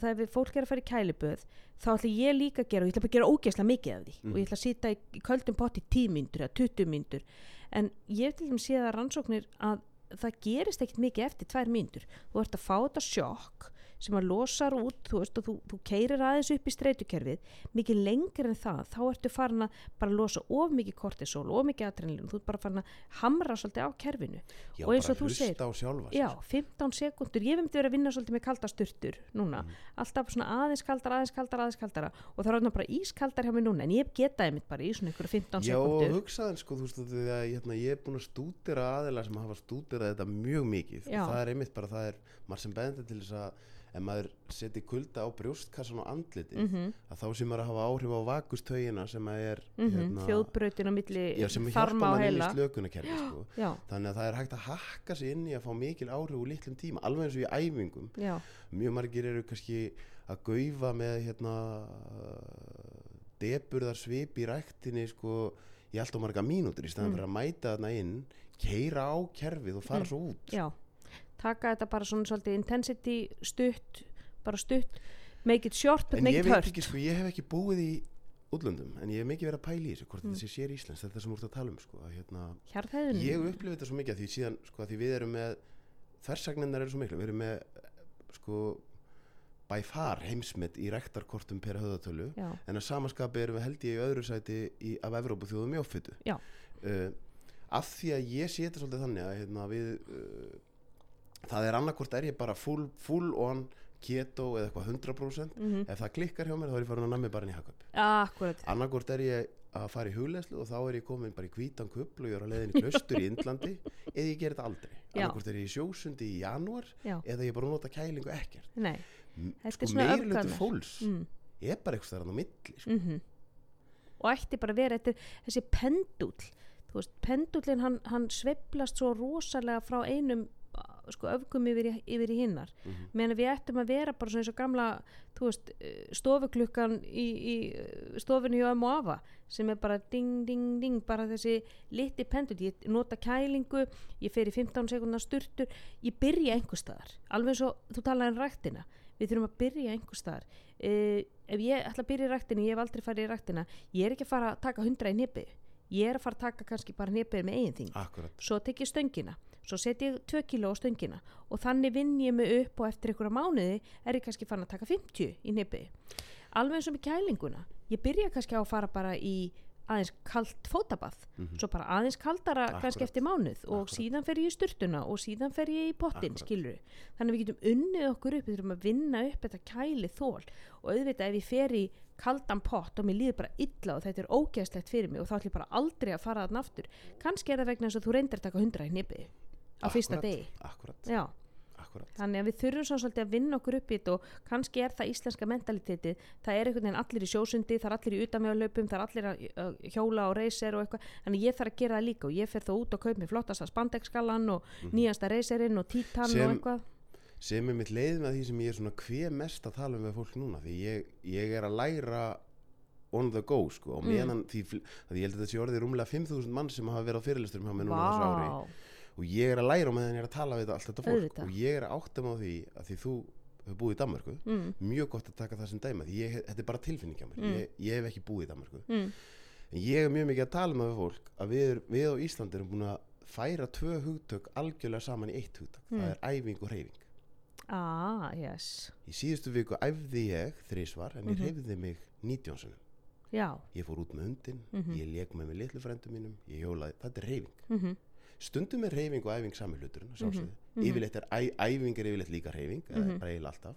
Speaker 1: það ef fólk er að fara í kæliböð þá ætla ég líka að gera og ég ætla bara að gera ógeðslega mikið af því
Speaker 2: Mhm.
Speaker 1: og ég ætla að sita í, í köldum pott í 10 mínútur eða 20 mínútur en ég til dæmis séð að rannsóknir að það gerist ekkert mikið eftir tvær mínútur þú ert að fá þetta sjokk sem að losar út, þú veist, þú, þú keirir aðeins upp í streytukerfið, mikið lengur en það, þá ertu farin að bara losa of mikið kortisol, of mikið adrenalin þú ert bara farin að hamra svolítið á kerfinu
Speaker 2: já,
Speaker 1: Og eins og þú segir-
Speaker 2: sjálfa
Speaker 1: Já,
Speaker 2: sko.
Speaker 1: 15 sekundur, ég hef myndi verið að vinna svolítið með kalda sturtur núna,
Speaker 2: Mhm.
Speaker 1: alltaf svona aðeins kaldara, aðeins kaldara, aðeins kaldara og það er bara ískaldar hjá mig núna, en ég getaði mitt bara í svona ykkur 15
Speaker 2: Já,
Speaker 1: sekundur
Speaker 2: hugsaðan sko, þú veist að að hérna, ég er búin að stúdira aðila sem hafa stúdirað þetta mjög mikið
Speaker 1: Já.
Speaker 2: það er einmitt bara, það er maður sem beðandi til þess að ef maður seti kulda á brjóstkassan og andliti
Speaker 1: mm
Speaker 2: að þá sem maður að hafa áhrif á vakustögina sem að er
Speaker 1: -hmm. þjóðbrautin á milli
Speaker 2: já, sem hjálpa mann inn í
Speaker 1: heila
Speaker 2: slökunakerfi sko. Þannig að það er hægt að hakka sig inn í að fá mikil áhrif úr litlum tíma, alveg eins og í æfingum
Speaker 1: já,
Speaker 2: mjög margir eru kannski að gaufa með hérna deburðar svip í ræktinni sko í allt og marga mínútur í staðan
Speaker 1: Mm.
Speaker 2: fyrir að mæta þarna inn keira á kerfið og fara
Speaker 1: Mm.
Speaker 2: svo út
Speaker 1: já taka þetta bara svona svolítið intensity stutt, bara stutt make it short but
Speaker 2: en
Speaker 1: make
Speaker 2: ég
Speaker 1: it
Speaker 2: veit
Speaker 1: hurt
Speaker 2: ekki sko, ég hef ekki búið í útlöndum en ég hef mikið verið að pæla í þessu hvort
Speaker 1: Mm.
Speaker 2: þetta sé sér íslensk, þetta sem þú ert að tala um sko, hérna, ég upplifi þetta svo mikið að því síðan sko, að því við erum með þversagninnar eru svo miklu, við erum með sko by far heimsmet í rektarkortum per höðatölu
Speaker 1: já,
Speaker 2: en að samaskapi erum við held ég í öðru sæti í, af Evrópu þjóðum í offytu
Speaker 1: Já.
Speaker 2: uh, af því að ég sé þetta svolítið þannig að hérna, við uh, það er annarkvort er ég bara full, full on keto eða eitthvað 100%
Speaker 1: mm
Speaker 2: ef það klikkar hjá mér þá er ég farin að nammi bara inn í hagkaup.
Speaker 1: Akkurat.
Speaker 2: Annarkvort er ég að fara í hugleðslu og þá er ég komin bara í hvítan kubl og ég er á leiðin í klaustur í Indlandi eða ég ger þetta aldrei.
Speaker 1: Já.
Speaker 2: annarkvort er ég í sjósundi í janúar
Speaker 1: já,
Speaker 2: eða ég bara nota kælingu ekkert.
Speaker 1: Nei.
Speaker 2: Sko
Speaker 1: öfganar.
Speaker 2: fólks
Speaker 1: mm.
Speaker 2: er bara eitthvað þar á milli sko.
Speaker 1: mm og ætti bara að vera er- þessi pendull pendullin hann, hann sveiflast svo rosalega frá einum sko öfgum yfir í, yfir í hinnar.
Speaker 2: Mhm.
Speaker 1: meðan við ættum að vera bara svona eins og gamla veist, eh, stofuklukkan í, í eh, stofunni hjá afa sem er bara ding, ding, ding bara þessi liti pendull, ég nota kælingu ég fer í 15 sekundar sturtur ég byrja einhver staðar. Alveg eins og þú talaði um ræktina. Við þurfum að byrja einhver staðar. Uh, ef ég ætla að byrja í ræktina, ég hef aldrei farið í ræktina ég er ekki að fara að taka 100 í nýpi ég er að fara að taka kannski bara nýpið með eigin þing.
Speaker 2: Akkurat.
Speaker 1: Svo tek ég stöngina svo set ég 2 kíló á stöngina. Og þannig vinn ég mig upp og eftir einhverja mánuði er ég kannski fann að taka 50 í nýpi alveg eins og með kælinguna. Ég byrja kannski á að fara bara í aðeins kalt fótabað
Speaker 2: Mhm.
Speaker 1: svo bara aðeins kaldara kannski
Speaker 2: Akkúrat.
Speaker 1: eftir mánuð. Og
Speaker 2: Akkúrat.
Speaker 1: síðan fer ég í sturtuna og síðan fer ég í pottin skilur þannig að við getum unnið okkur upp við þurfum að vinna upp þetta kæli þól og auðvitað ef ég fer í kaldan pott og mér líður bara illa og þetta er ógeðslegt fyrir mig og þá ætlum ég bara aldrei að fara þarna aftur. Kannski er það vegna þess að þú reyndir að taka 100 í nýpið á fyrsta
Speaker 2: Akkúrat,
Speaker 1: degi.
Speaker 2: akkurat, akkurat.
Speaker 1: Þannig að við þurfum svo svolítið að vinna okkur upp í þetta og kannski er það íslenska mentaliteti. Það er einhvern veginn allir í sjósundi, það er allir í utamjöðlaupum, það er allir að hjóla og reyser og eitthvað, þannig ég þarf að gera það líka og ég fer þá út og kaup mér flottasta spandexskallan og nýjasta reyserinn og títan.
Speaker 2: Sem-
Speaker 1: og eitthvað.
Speaker 2: sem er mitt leið með því sem ég er svona hver mest að tala um með fólk núna því ég, ég er að læra on the go sko og
Speaker 1: Mm.
Speaker 2: meðan því, fl- að ég held að þetta sé orðið rúmlega 5.000 mann sem hafa verið á fyrirlisturum hjá mér núna á þessu ári og ég er að læra ég er að tala við allt þetta fólk.
Speaker 1: Auðvitað.
Speaker 2: og ég er að átta mig á því að því þú hefur búið í Danmarku
Speaker 1: mm,
Speaker 2: mjög gott að taka það sem dæma því ég, þetta er bara tilfinning
Speaker 1: Mm.
Speaker 2: ég, ég hef ekki búið í Danmarku
Speaker 1: mm,
Speaker 2: en ég er mjög mikið að tala með fólk að við, við á Íslandi erum búin að færa tvö hugtök algjörlega saman í eitt hugtök
Speaker 1: Mm.
Speaker 2: það er æfing og reyfing
Speaker 1: ah, yes.
Speaker 2: Í síðustu viku æfði ég þrísvar en ég
Speaker 1: Mhm.
Speaker 2: hreyfði mig 19 sinum
Speaker 1: Já,
Speaker 2: ég fór út með hundin,
Speaker 1: Mhm.
Speaker 2: ég leik með með litlu frendum mínum, ég hjólaði, þetta er reyfing
Speaker 1: mhm,
Speaker 2: stundum er reyfing og æfing sami hluturinn, að sjálfsögðu.
Speaker 1: Mhm.
Speaker 2: yfirleitt er æ, æfing er yfirleitt líka reyfing mm bara eiginlega alltaf.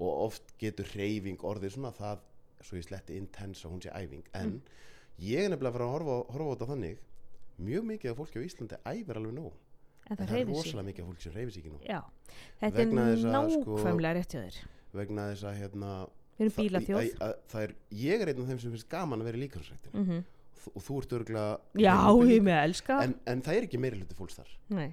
Speaker 2: Og oft getur reyfing orðið svona það, svo ég sletti intense að hún sé æfing. En
Speaker 1: Mm.
Speaker 2: ég er nefnilega að fara að horfa, horfa á þetta þannig mjög mikið af fólki á Íslandi æfir alveg nóg.
Speaker 1: En það
Speaker 2: það er rosalega mikið af fólki sem reyfir sig ekki nóg.
Speaker 1: Já, þetta er
Speaker 2: að, sko,
Speaker 1: nákvæmlega rétt hjá þér.
Speaker 2: vegna þess að hérna
Speaker 1: bílaþjóð.
Speaker 2: að- að- það er, ég er einn af þeim sem finnst gaman að vera í líkansræktinu
Speaker 1: mm
Speaker 2: og þú ert örgulega
Speaker 1: Já, ég með að elska.
Speaker 2: En, en það er ekki meiri hluti fólks þar.
Speaker 1: Nei,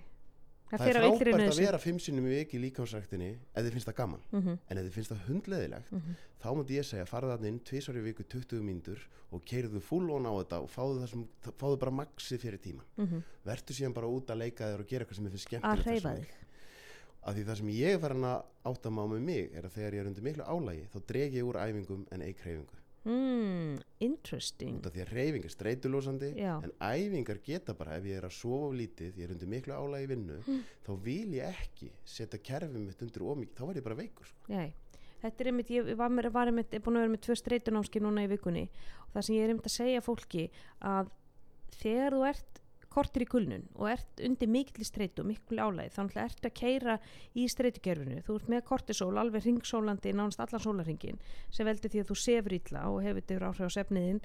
Speaker 1: það,
Speaker 2: það er frábært að vera fimm sinnum í viki í líkansræktinni ef þið finnst það gaman.
Speaker 1: Mhm,
Speaker 2: en ef þið finnst það hundleðilegt
Speaker 1: mhm.
Speaker 2: þá múndi ég segja farða þarna inn tvisvar í viku 20 mínútur og keirðu full on á þetta og fáðu, það sem, fáðu bara maxi fyrir tíman
Speaker 1: Mhm.
Speaker 2: vertu síðan bara út að leika þér og gera eitthvað sem þið finnst
Speaker 1: að
Speaker 2: skemmtilegt að því það sem ég er farin að átta má með mig er að þegar ég er undir miklu álægi þá dreg ég úr æfingum en eik hreyfingu
Speaker 1: mm, interesting
Speaker 2: af því að hreyfing er streitulósandi
Speaker 1: Já.
Speaker 2: en æfingar geta bara ef ég er að sofa of lítið, ég er undir miklu álægi vinnu
Speaker 1: Mm.
Speaker 2: þá vil ég ekki setja kerfið mitt undir ómikið, þá var ég bara veikur sko.
Speaker 1: Nei. þetta er einmitt, ég var, mér, var einmitt, er búin að vera með tvö streytunámski núna í vikunni og það sem ég er einmitt að segja fólki að þegar þú ert kortir í kulnun og ert undir mikil streytu og mikil álæði þá náttúrulega ertu að keira í streytukerfinu þú ert með kortisol alveg ringsólandi nánast allan sólarringin sem veldur því að þú sefur illa og hefur þetta áhrif á sefniðin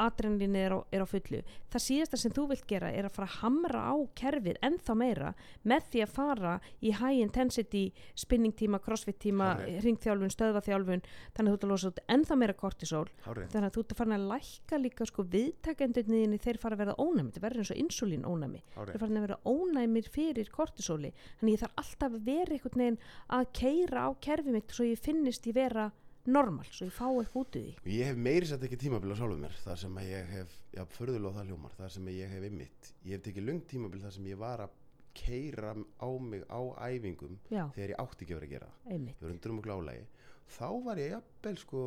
Speaker 1: adrenalin er er á fullu. Það síðasta sem þú vilt gera er að fara að hamra á kerfið ennþá meira með því að fara í high intensity spinning tíma, crossfit tíma ringþjálfun, stöðvaþjálfun þannig að þú ert að losa út ennþá meira kortisol
Speaker 2: Hárrétt.
Speaker 1: þannig að þú ert að fara að lækka líka sko viðtakendunniðinni þeir fara að verða ónæmi þetta verður eins og insulín ónæmi
Speaker 2: Hárrétt.
Speaker 1: þeir fara að vera ónæmir fyrir kortisóli. Þannig ég þarf alltaf að vera einhvern veginn að keira á kerfið mitt svo ég finnist ég vera normal, svo ég fá eitthvað út í því.
Speaker 2: Og ég hef meiri sett ekki tímabil á sjálfum mér þar sem ég hef, já, förðulega það hljómar þar sem ég hef ymmit ég hef tekið lung tímabil þar sem ég var að keira á mig á æfingum
Speaker 1: já,
Speaker 2: þegar ég átti ekki að vera að gera.
Speaker 1: Einmitt.
Speaker 2: Ég var undir um og glálægi. Þá var ég jafnvel sko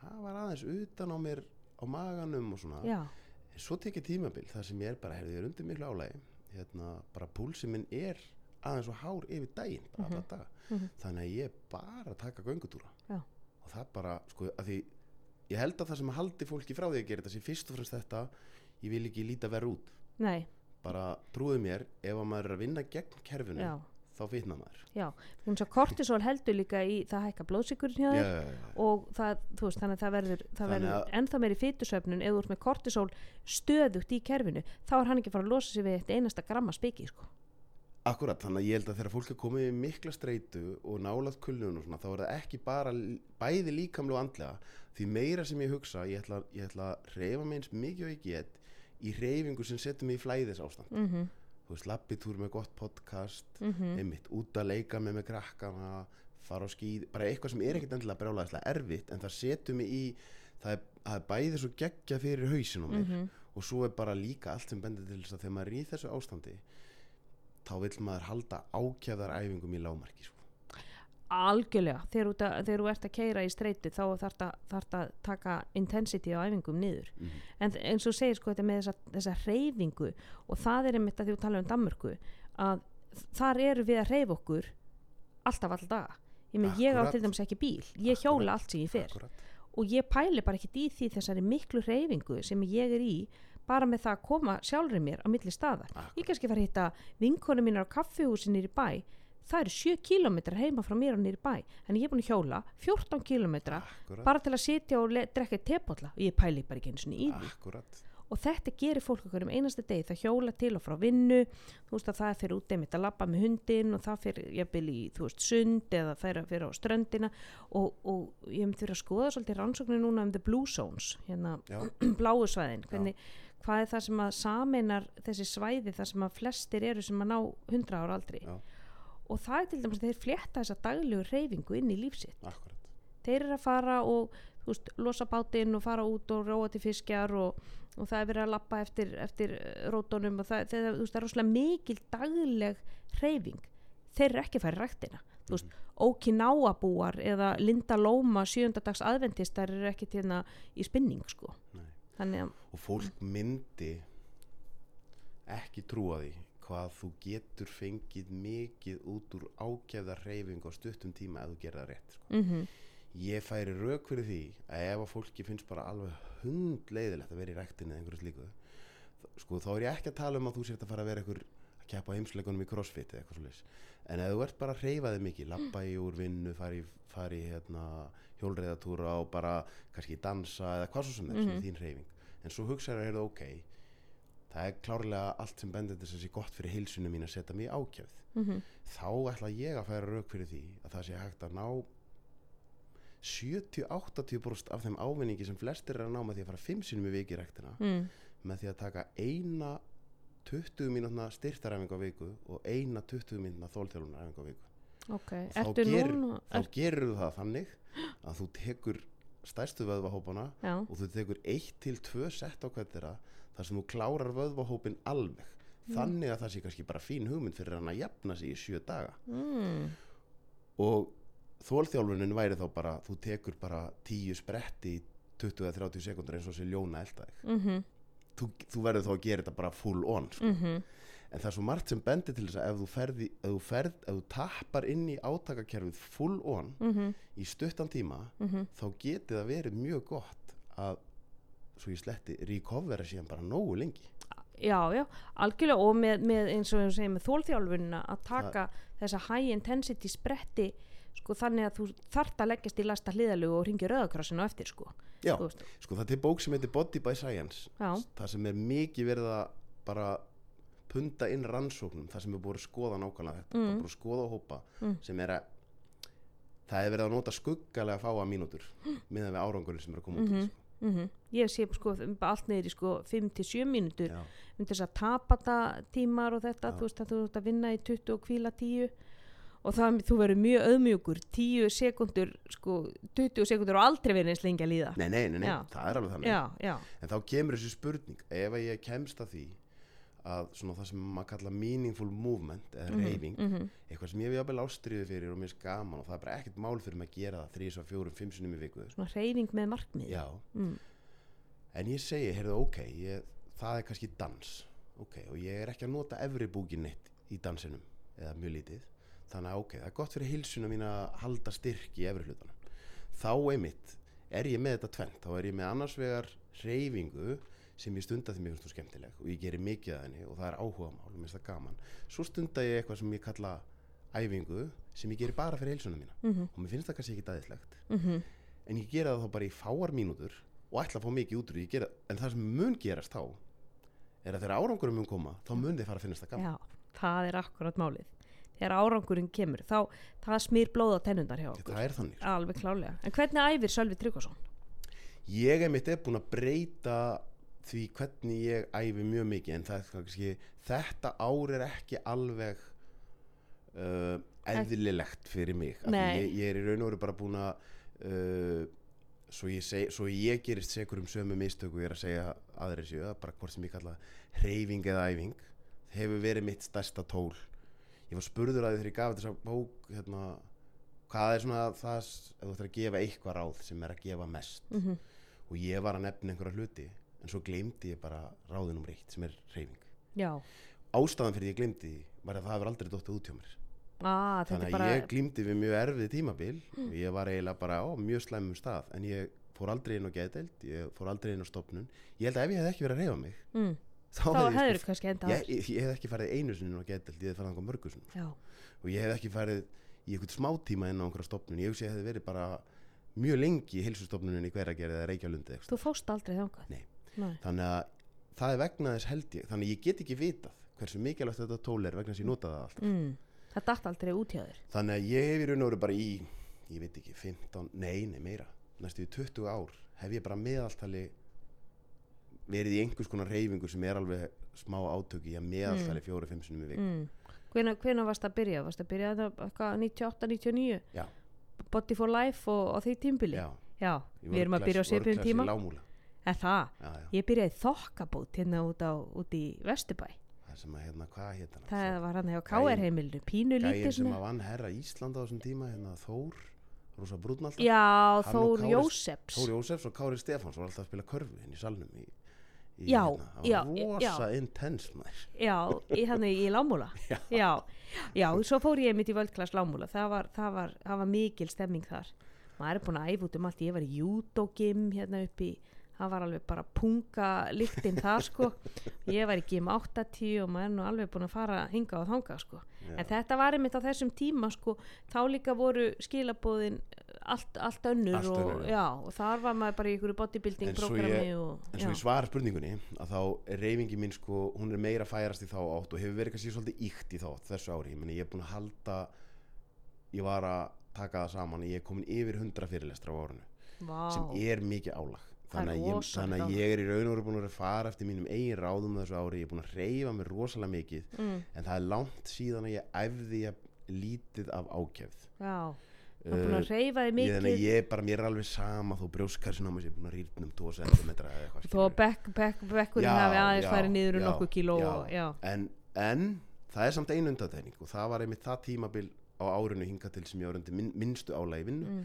Speaker 2: það var aðeins utan á mér á maganum og svona.
Speaker 1: Já,
Speaker 2: en svo tekið tímabil þar sem ég er bara er undir miklu álægi hérna, bara púlsi minn er aðeins og hár yfir daginn bara
Speaker 1: Mhm.
Speaker 2: alla daga
Speaker 1: Mhm.
Speaker 2: þannig að ég bara taka göngutúra. Og það bara sko að því ég held að það sem haldi fólki frá því að gera þetta sé fyrst og fremst þetta ég vil ekki líta verð út.
Speaker 1: Nei,
Speaker 2: bara trúðu mér ef að maður er að vinna gegn kerfinu
Speaker 1: já,
Speaker 2: þá fitna maður.
Speaker 1: Já, hún svo kortisol heldur líka í það hækka blóðsikurinn hjá
Speaker 2: já,
Speaker 1: þér
Speaker 2: já,
Speaker 1: og það, veist, þannig að það verður, það verður
Speaker 2: að-
Speaker 1: ennþá meiri fytusöfnun ef þú ert með kortisol stöðugt í kerfinu þá er hann ekki að fara að losa sig við eitt einasta gramma spiki sko.
Speaker 2: Akkurat, þannig að ég held að þegar fólk er komið í mikla streitu og nálað kulnun og svona, þá er það ekki bara bæði líkamlega og andlega. Því meira sem ég hugsa, ég ætla, ég ætla að reyfa mig eins mikið og ég get í reyfingu sem setur mig í flæðis ástand
Speaker 1: mm -hmm,
Speaker 2: þú veist, lappitúr með gott podcast
Speaker 1: mm
Speaker 2: einmitt, út að leika með með krakkana fara á skýð, bara eitthvað sem er ekkert endilega brjálæðislega erfitt, en það setur mig í það er, það er bæði svo geggja fyrir hausin á mér
Speaker 1: mhm,
Speaker 2: og svo er bara líka allt sem bendir til þess að þegar maður er í þessu ástandi þá vill maður halda ákjæðar æfingum í lámarki sko.
Speaker 1: algjörlega. Þegar, að, þú ert að keira í streitu þá þarf það að taka intensity á æfingum niður.
Speaker 2: Mm
Speaker 1: en eins og segir sko þetta með þessa, þessa reyfingu og það er einmitt að því við tala um Danmörku að þar eru við að reyfa okkur alltaf alltaf ég, ég á til dæmis ekki bíl, ég
Speaker 2: Akkúrat.
Speaker 1: hjóla allt sem ég fer.
Speaker 2: Akkúrat.
Speaker 1: og ég pæli bara ekkert í því þessari miklu reyfingu sem ég er í bara með það að koma sjálfri mér á milli staðar
Speaker 2: Akkúrat.
Speaker 1: ég kannski fara að hitta vinkonu mínar á kaffihúsi nýri bæ. Það eru 7 kilometrar heima frá mér á nýri bæ. En ég er búin að hjóla 14 kilometra
Speaker 2: Akkúrat.
Speaker 1: bara til að sitja og drekka depotla og ég pæli bara ekki eins og
Speaker 2: Akkúrat.
Speaker 1: og þetta gerir fólk okkur um einasta degi. Það hjóla til og frá vinnu. Þú veist að það fyrir út einmitt að labba með hundin og það fyrir jafnvel í þú veist sund eða fyrir, fyrir á ströndina. Og, og ég hef fyrir að skoða svolítið rannsóknir núna um the blue zones hérna
Speaker 2: Já,
Speaker 1: bláu svæðin. Hvernig, hvað er það sem að sameinar þessi svæði þar sem að flestir eru sem að ná 100 ára aldri
Speaker 2: Já.
Speaker 1: og það er til dæmis að þeir flétta þessa daglegu reyfingu inn í lífsitt
Speaker 2: akkúrat.
Speaker 1: þeir eru að fara og veist, losa bátinn og fara út og róa til fiskjar og, og það er verið að lappa eftir, eftir eh, rótunum og það, það, þú veist, það er rosalega mikil dagleg hreyfing þeir eru ekki að fara í ræktina þú veist, Okinawa-búar eða Linda Lóma sjöndadags aðventistar eru ekki til hérna í spinning sko.
Speaker 2: Nei.
Speaker 1: Þannig að
Speaker 2: Og fólk myndi ekki trúa því hvað þú getur fengið mikið út úr ákjæðar reyfing á stuttum tíma ef þú gerir það rétt sko.
Speaker 1: mm
Speaker 2: ég færi rauk fyrir því að ef að fólki finnst bara alveg hundleiðilegt að vera í rektinni eða einhverju slíku sko þá er ég ekki að tala um að þú sért að fara að vera einhver að keppa á heimsleikunum í crossfit eða eitthvað svolítið en ef þú ert bara að reyfa þig mikið lappa í úr vinnu, fari, fari hérna, hjólreiðatúra og bara kannski dansa eða hvað svo sem er sem
Speaker 1: Mhm.
Speaker 2: er þín reyfing en svo hugsaður að heyrðu ok það er klárlega allt sem bendir til þess að sé gott fyrir heilsunum mín að setja mig ákjöfð
Speaker 1: -hmm.
Speaker 2: þá ætla ég að færa rauk fyrir því að það sé hægt að ná 70-80% af þeim ávinningi sem flestir er að ná með því að fara 5 sinum í viki rektina
Speaker 1: mm.
Speaker 2: með því að taka eina 20 mínútna styrtaræfingu á viku og eina 20 mínútna þólþjálfunaræfingu á viku.
Speaker 1: Ok,
Speaker 2: Þá gerir-
Speaker 1: núna
Speaker 2: þá gerur það þannig að þú tekur stærstu vöðvahópana
Speaker 1: já,
Speaker 2: og þú tekur 1 til 2 sett á hvert þeirra þar sem þú klárar vöðvahópin alveg. Þannig að það sé kannski bara fín hugmynd fyrir hann að jafna sig í 7 daga.
Speaker 1: Mm.
Speaker 2: og þólþjálfunin væri þá bara þú tekur bara 10 spretti í 20-30 sekundur eins og sé ljóna eldaðið
Speaker 1: Mm
Speaker 2: þú, þú verður þá að gera þetta bara full on sko.
Speaker 1: -hmm.
Speaker 2: en það er svo margt sem bendir til þess að ef þú ferði ef þú, ferð, ef þú tappar inn í átakakerfið full on
Speaker 1: Mm
Speaker 2: í stuttan tíma
Speaker 1: -hmm.
Speaker 2: þá geti það verið mjög gott að svo ég sletti recovera síðan bara nógu lengi
Speaker 1: Já, já, algjörlega og með, með eins og segjum með þólþjálfunina að taka þessa high intensity spretti sko þannig að þú þart að leggjast í lasta hliðalögu og ringja rauðakrassinu á eftir sko
Speaker 2: já, sko það er bók sem heitir Body by Science
Speaker 1: Já,
Speaker 2: það sem er mikið verið að bara punda inn rannsóknum það sem er búið að skoða nákvæmlega þetta
Speaker 1: Mm.
Speaker 2: að skoða og hópa
Speaker 1: Mm.
Speaker 2: sem er að það er verið að nota skuggalega fáa mínútur meðan við árangurinn sem er að koma út
Speaker 1: Mhm.
Speaker 2: því, sko.
Speaker 1: mm ég sé sko um bara allt í sko 5-7 mínútur um þess að tapata tímar og þetta
Speaker 2: Já.
Speaker 1: þú veist að þú ert að vinna í 20 og kvíla 10 og það, þú verður mjög auðmjúkur 10 sekundur sko 20 sekundur og aldrei verið eins lengi að líða.
Speaker 2: Nei, nei, nei, nei, það er alveg þannig.
Speaker 1: Já, já,
Speaker 2: en þá kemur þessi spurning ef ég kemst að því að svona það sem maður kalla meaningful movement eða
Speaker 1: Mhm,
Speaker 2: reyfing,
Speaker 1: mhm,
Speaker 2: eitthvað sem ég hef jafnvel ástriðu fyrir og mér gaman og það er bara ekkert mál fyrir mig að gera það 3, 4, 5 sinum í viku.
Speaker 1: Svona reyfing með markmið mm.
Speaker 2: en ég segi, heyrðu, ok ég, það er kannski dans. Ok, og ég er ekki að nota efri búkin neitt í dansinum, eða mjög lítið þannig að ok, það er gott fyrir hilsuna mín að halda styrk í efri hlutanum. Þá einmitt er ég með þetta tvent þá er ég með annars vegar reyfingu sem ég stunda því mér finnst þú skemmtileg og ég gerir mikið að henni og það er áhuga mál og mér finnst það gaman. Svo stunda ég eitthvað sem ég kalla æfingu sem ég geri bara fyrir heilsuna mína.
Speaker 1: Mhm,
Speaker 2: og mér finnst það kannski ekki dæðislegt.
Speaker 1: Mhm,
Speaker 2: en ég gera það þá bara í fáar mínútur og ætla að fá mikið út úr því, ég gera, en það sem mun gerast þá er að þegar árangurum mun koma þá mun þið fara að finnast það gaman.
Speaker 1: Já, það er akkurat málið þegar árangurinn kemur þá það smýr blóð á tennundar hjá okkur.
Speaker 2: það er þannig
Speaker 1: alveg klálega, en hvernig æfir Sölvi Tryggvason?
Speaker 2: ég er mitt er búin að breyta því hvernig ég æfi mjög mikið en það er kannski þetta ár er ekki alveg uh, eðlilegt fyrir mig ég, ég er í raun og veru bara búin að uh, svo, ég seg, svo ég gerist segur um sömu mistöku ég er að segja aðri séu bara hvort sem ég kalla reyfing eða æfing hefur verið mitt stærsta tól ég var spurður að því þegar ég gaf þessa bók hérna, hvað er svona það ef þú ættir að gefa eitthvað ráð sem er að gefa mest?
Speaker 1: Mm
Speaker 2: og ég var að nefna einhverja hluti en svo gleymdi ég bara ráðunum reitt sem er reyfing
Speaker 1: já,
Speaker 2: ástæðan fyrir ég gleymdi því var að það hefur aldrei dottið út hjá mér.
Speaker 1: Ah,
Speaker 2: þannig að
Speaker 1: bara
Speaker 2: ég glýmdi við mjög erfið tímabil og ég var eiginlega bara á mjög slæmum stað en ég fór aldrei inn á geðdeild ég fór aldrei inn á stopnun ég held að ef ég hef ekki verið að reyfa mig
Speaker 1: mm,
Speaker 2: þá, hefði ég,
Speaker 1: enda
Speaker 2: ég, ég, ég hef ekki farið einu sinni inn á geðdeild ég hef farið þangað mörgu sinni og ég hef ekki farið í einhvern smá tíma inn á einhverja stopnun ég ég hefði verið bara mjög lengi í heilsustofnunin í hveragerði eða reykjalundi
Speaker 1: þú fóst aldrei. Nei.
Speaker 2: þannig að það er vegna þess held ég þannig að ég get ekki vitað hversu mikilvægt þetta tól er vegna þess að ég nota það alltaf.
Speaker 1: Mm, það datt aldrei út hjá þér.
Speaker 2: Þannig að ég hef í raun og veru bara í ég veit ekki 15, nei, nei meira næstu í 20 ár hef ég bara meðaltali verið í einhvers konar reyfingu sem er alveg smá átöki að meðaltali fjóri-fimm sinum í vik
Speaker 1: mm. hvenær, hvenær varst að byrja? varst að byrja eitthvað 98-99
Speaker 2: Já.
Speaker 1: Body for Life og, og því tímbili
Speaker 2: já,
Speaker 1: Já, við erum að byrja á
Speaker 2: world class-
Speaker 1: svipum
Speaker 2: world
Speaker 1: tíma
Speaker 2: class í lágmúla
Speaker 1: Er það?
Speaker 2: já, já.
Speaker 1: Ég byrjaði þokkabót hérna út, á, út í Vesturbæ.
Speaker 2: Það sem að hérna, hvað hann?
Speaker 1: Það var hann hjá
Speaker 2: Gæinn-
Speaker 1: KR heimilinu Pínu lítið
Speaker 2: sem
Speaker 1: svona.
Speaker 2: að vann herra Ísland á þessum tíma hérna Þór, rosa brúnn alltaf
Speaker 1: Já, Þór Jósefs.
Speaker 2: Þór Jósefs og Kári Stefáns var alltaf að spila körfu inn í salnum í,
Speaker 1: Já,
Speaker 2: hérna.
Speaker 1: já,
Speaker 2: rosa intens maður.
Speaker 1: Já, í, þannig í Lámúla.
Speaker 2: Já.
Speaker 1: já, já, svo fór ég mitt í völdklass Lámúla. Það var, það, var, það var mikil stemming þar. Maður er búin að æfa út um allt. Ég var í júdógim hérna upp í það var alveg bara punga lyktinn það sko. Ég var í gym 80 og maður er nú alveg búin að fara hinga og þanga sko.
Speaker 2: Já.
Speaker 1: en þetta var einmitt á þessum tíma sko. Þá líka voru skilabóðin allt, allt önnur
Speaker 2: Allt
Speaker 1: og,
Speaker 2: önnur, já.
Speaker 1: já, og þar var maður bara í ykkur bodybuilding programmi
Speaker 2: ég-
Speaker 1: og,
Speaker 2: En svo í svara spurningunni að þá reyfingi mín sko, hún er meira færast í þá átt og hefur verið kannski svolítið íkt í þá átt þessu ári, ég, meni, ég er búin að halda ég var að taka það saman ég er komin yfir 100 fyrirlestra á árinu
Speaker 1: Vá.
Speaker 2: sem er mikið álag. Þannig að, ég, þannig að ég er í raun og veru búin að fara eftir mínum eigin ráðum þessu ári, ég er búin að reyfa mér rosalega mikið
Speaker 1: mm,
Speaker 2: en það er langt síðan að ég æfði lítið af ákefð
Speaker 1: já, það er búin að reyfa þig
Speaker 2: ég,
Speaker 1: mikið
Speaker 2: að ég bara, mér er alveg sama þó brjóskarsin á mig sé búin að rýrna um 2 cm eða eitthvað
Speaker 1: þó að bekk, bekk, bekkurinn hafi aðeins farið niður um nokkuð kíló
Speaker 2: já.
Speaker 1: já,
Speaker 2: en, en það er samt einu undatækning og það var einmitt það tímabil á árinu hinga til sem ég var undir minn, minnstu álægi vinnu
Speaker 1: mm,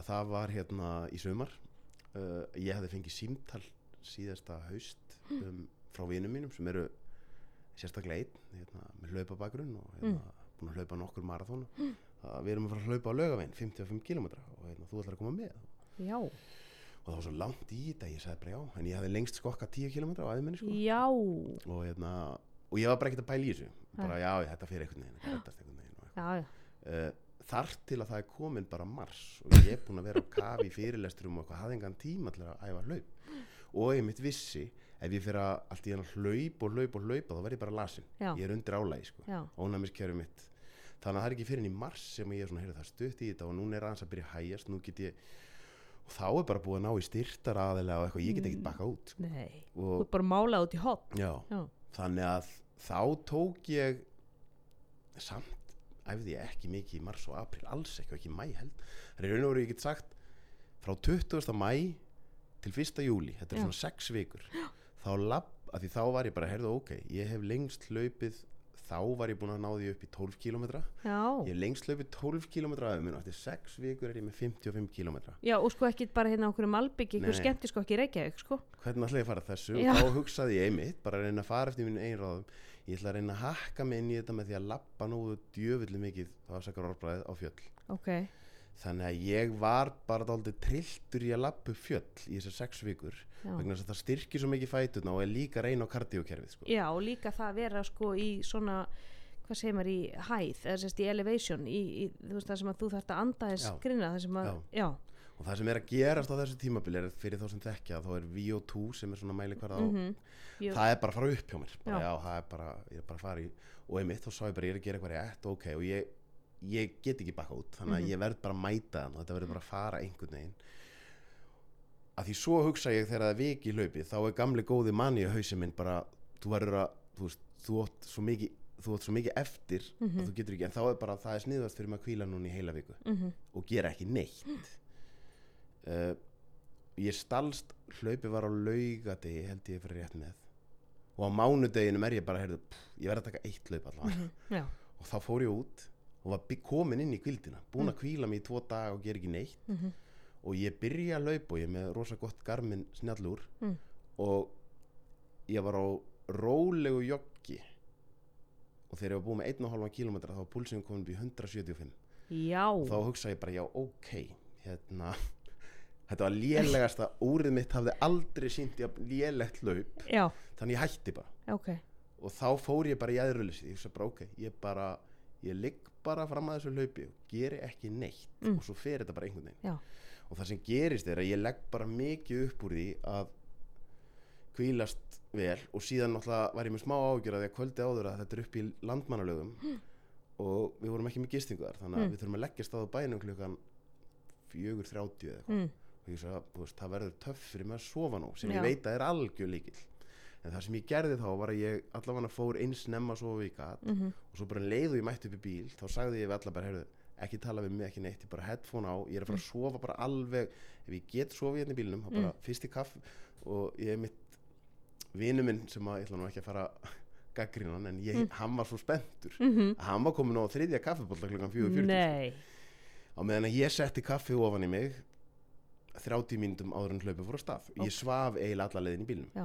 Speaker 2: að það var hérna í sumar. Uh, ég hefði fengið símtal síðasta haust um, frá vinum mínum sem eru sérstaklega einn hérna, með hlaupabakrun og hérna, búin að hlaupa nokkur marathón mm. Við erum að fara að hlaupa á laugavegin 55 km og hérna, þú ætlar að koma með.
Speaker 1: Já,
Speaker 2: og það var svo langt í þetta ég sagði bara já en ég hefði lengst skokka 10 km á aðeins sko. og, hérna, og ég var bara ekkert að pæla í þessu. Bara já, þetta fyrir einhvern veginn, uh, þar til að það er komin bara mars og ég er búin að vera á kafi í fyrirlesturum og eitthvað, hafði engan tíma til að æfa hlaup. Og ég mitt vissi ef ég fyrir að allt í hann hlaup og hlaup og hlaupa þá verð ég bara lasin,
Speaker 1: Já.
Speaker 2: ég er undir álægi sko,
Speaker 1: já,
Speaker 2: ónæmiskerfi mitt þannig að það er ekki fyrir en í mars sem ég er svona, heyrðu það stutt í þetta og núna er aðeins að byrja að hægjast nú get ég, og þá er bara búið að ná í styrtar aðilega og eitthvað, ég get ekkert bakka út
Speaker 1: nei þú er bara málað út í hot
Speaker 2: já,
Speaker 1: já,
Speaker 2: þannig að þá tók ég samt æfði ég ekki mikið í mars og april alls ekki, ekki í mæ held það er raun og veru ég get sagt frá 20. mæ til 1. júli þetta er
Speaker 1: Já.
Speaker 2: svona 6 vikur þá því þá var ég bara heyrðu ok, ég hef lengst hlaupið þá var ég búin að ná því upp í 12 km
Speaker 1: já,
Speaker 2: ég lengst hlaupið 12 km og eftir 6 vikur er ég með 55 km
Speaker 1: já og sko ekki bara hérna okkur um albyggi, ykkur skemmti sko ekki Reykjavík sko.
Speaker 2: Hvernig ætla ég að fara þessu?
Speaker 1: Já.
Speaker 2: og þá hugsaði ég einmitt bara að reyna að fara eftir mínu einráðum ég ætla að reyna að hakka mig inn í þetta með því að lappa nógu djöfulli mikið þá afsakar orðbræðið á fjöll.
Speaker 1: Ok,
Speaker 2: þannig að ég var bara dálítið trilltur í að lappa upp fjöll í þessar sex vikur
Speaker 1: já
Speaker 2: vegna þess að það styrkir svo mikið fætuna og er líka að reyna á kardíokerfið sko.
Speaker 1: já og líka það að vera sko í svona hvað segir maður í hæð eða sérst í elevation í, í þú veist það sem að þú þarft að anda þess
Speaker 2: Já.
Speaker 1: sem að, já,
Speaker 2: og það sem er að gerast á þessu tímabili er fyrir þá sem þekkja þá er VO2 sem er svona mæli hverða á
Speaker 1: mhm Jú.
Speaker 2: það er bara að fara upp hjá mér bara,
Speaker 1: Já.
Speaker 2: já. það er bara, ég er bara að fara í og einmitt þá sá ég bara, ég er að gera eitthvað rétt ok, og ég, ég get ekki bakka út þannig að
Speaker 1: Mhm.
Speaker 2: ég verð bara að mæta þann og þetta verður bara að fara einhvern veginn. Að því svo hugsa ég þegar það viki í hlaupi þá er gamli góði manni í hausin minn bara, þú verður að þú, veist, þú átt svo mikið þú átt svo mikið eftir
Speaker 1: Mhm.
Speaker 2: að þú getur ekki en þá er bara, það er sniðast fyrir maður að kvíla núna í heila viku
Speaker 1: mhm,
Speaker 2: og gera ekki neitt. Uh, ég stalst hlaupi var á laugadegi held ég fyrir rétt með. Og á mánudeginum er ég bara heyrðu, pff, ég verð að taka eitt hlaup allavega.
Speaker 1: Mhm,
Speaker 2: og þá fór ég út og var komin inn í kvildina búin að kvíla mig í tvo daga og gera ekki neitt.
Speaker 1: Mhm,
Speaker 2: og ég byrja að laupa og ég er með rosa gott garmin snjallúr
Speaker 1: Mm.
Speaker 2: og ég var á rólegu joggi. Og þegar ég var búin með 1,5 km þá var púlsinn komin í 175
Speaker 1: já.
Speaker 2: Þá hugsa ég bara já ok hérna þetta var lélegasta úrið mitt hafði aldrei sínt ég lélegt laup
Speaker 1: já,
Speaker 2: þannig ég hætti bara.
Speaker 1: Ok.
Speaker 2: Og þá fór ég bara í aðruleysi ég hugsa bara ok, ég bara ég ligg bara fram að þessu laupi og geri ekki neitt
Speaker 1: Mm.
Speaker 2: og svo fer þetta bara einhvern veginn
Speaker 1: Já.
Speaker 2: og það sem gerist er að ég legg bara mikið upp úr því að kvílast vel og síðan náttúrulega var ég með smá ágjör að kvöldi áður að þetta er upp í landmannalögum og við vorum ekki með gistingu þar þannig að
Speaker 1: Mm.
Speaker 2: við þurfum að leggjast á bænum klukkan 4.30 eða eitthvað
Speaker 1: mm,
Speaker 2: og ég sagði að það verður töff fyrir mig að sofa nú sem
Speaker 1: Já.
Speaker 2: ég veit að er algjör líkil en það sem ég gerði þá var að ég allavega fór eins snemma að sofa í gat
Speaker 1: mhm,
Speaker 2: og svo bara um leið og ég mætti upp í bíl þá sagði ég við alla bara, heyrðu, ekki tala við mig ekki neitt, ég bara headphone á, ég er að fara að sofa bara alveg, ef ég get sofið hérna í bílnum þá bara fyrst í kaff. Og ég er mitt vinu minn sem að, ég ætla nú ekki að fara gaggrínan en ég, hann var svo spenntur
Speaker 1: mhm.
Speaker 2: að hann var komin á þriðja kaffibólla klukkan 4.40
Speaker 1: nei,
Speaker 2: á meðan að ég setti kaffi ofan í mig 30 mínútum áður en hlaupið fór að stað. Ég svaf eiginlega alla leiðin í bílnum.
Speaker 1: Já.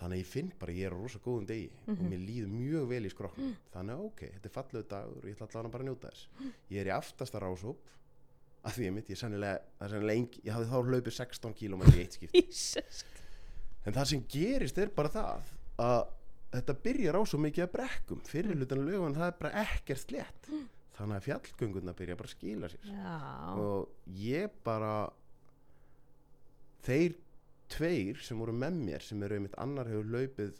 Speaker 2: Þannig að ég finn bara ég er á rosa góðum degi
Speaker 1: Mhm.
Speaker 2: og mér líður mjög vel í skroknum þannig að ok, þetta er fallegu dagur og ég ætla allavega bara að njóta þess. Ég er í aftasta rásóp að því ég mitt, ég sannilega, ég hafði þá hlaupið 16 km í eitt skipt en það sem gerist er bara það að þetta byrjar á svo mikið að brekkum. Fyrir hlutan lögun það er bara ekkert slétt. Þannig að fjallgönguna byrja bara að skila sér.
Speaker 1: Já,
Speaker 2: og ég bara þeir tveir sem voru með mér sem eru einmitt annar hefur laupið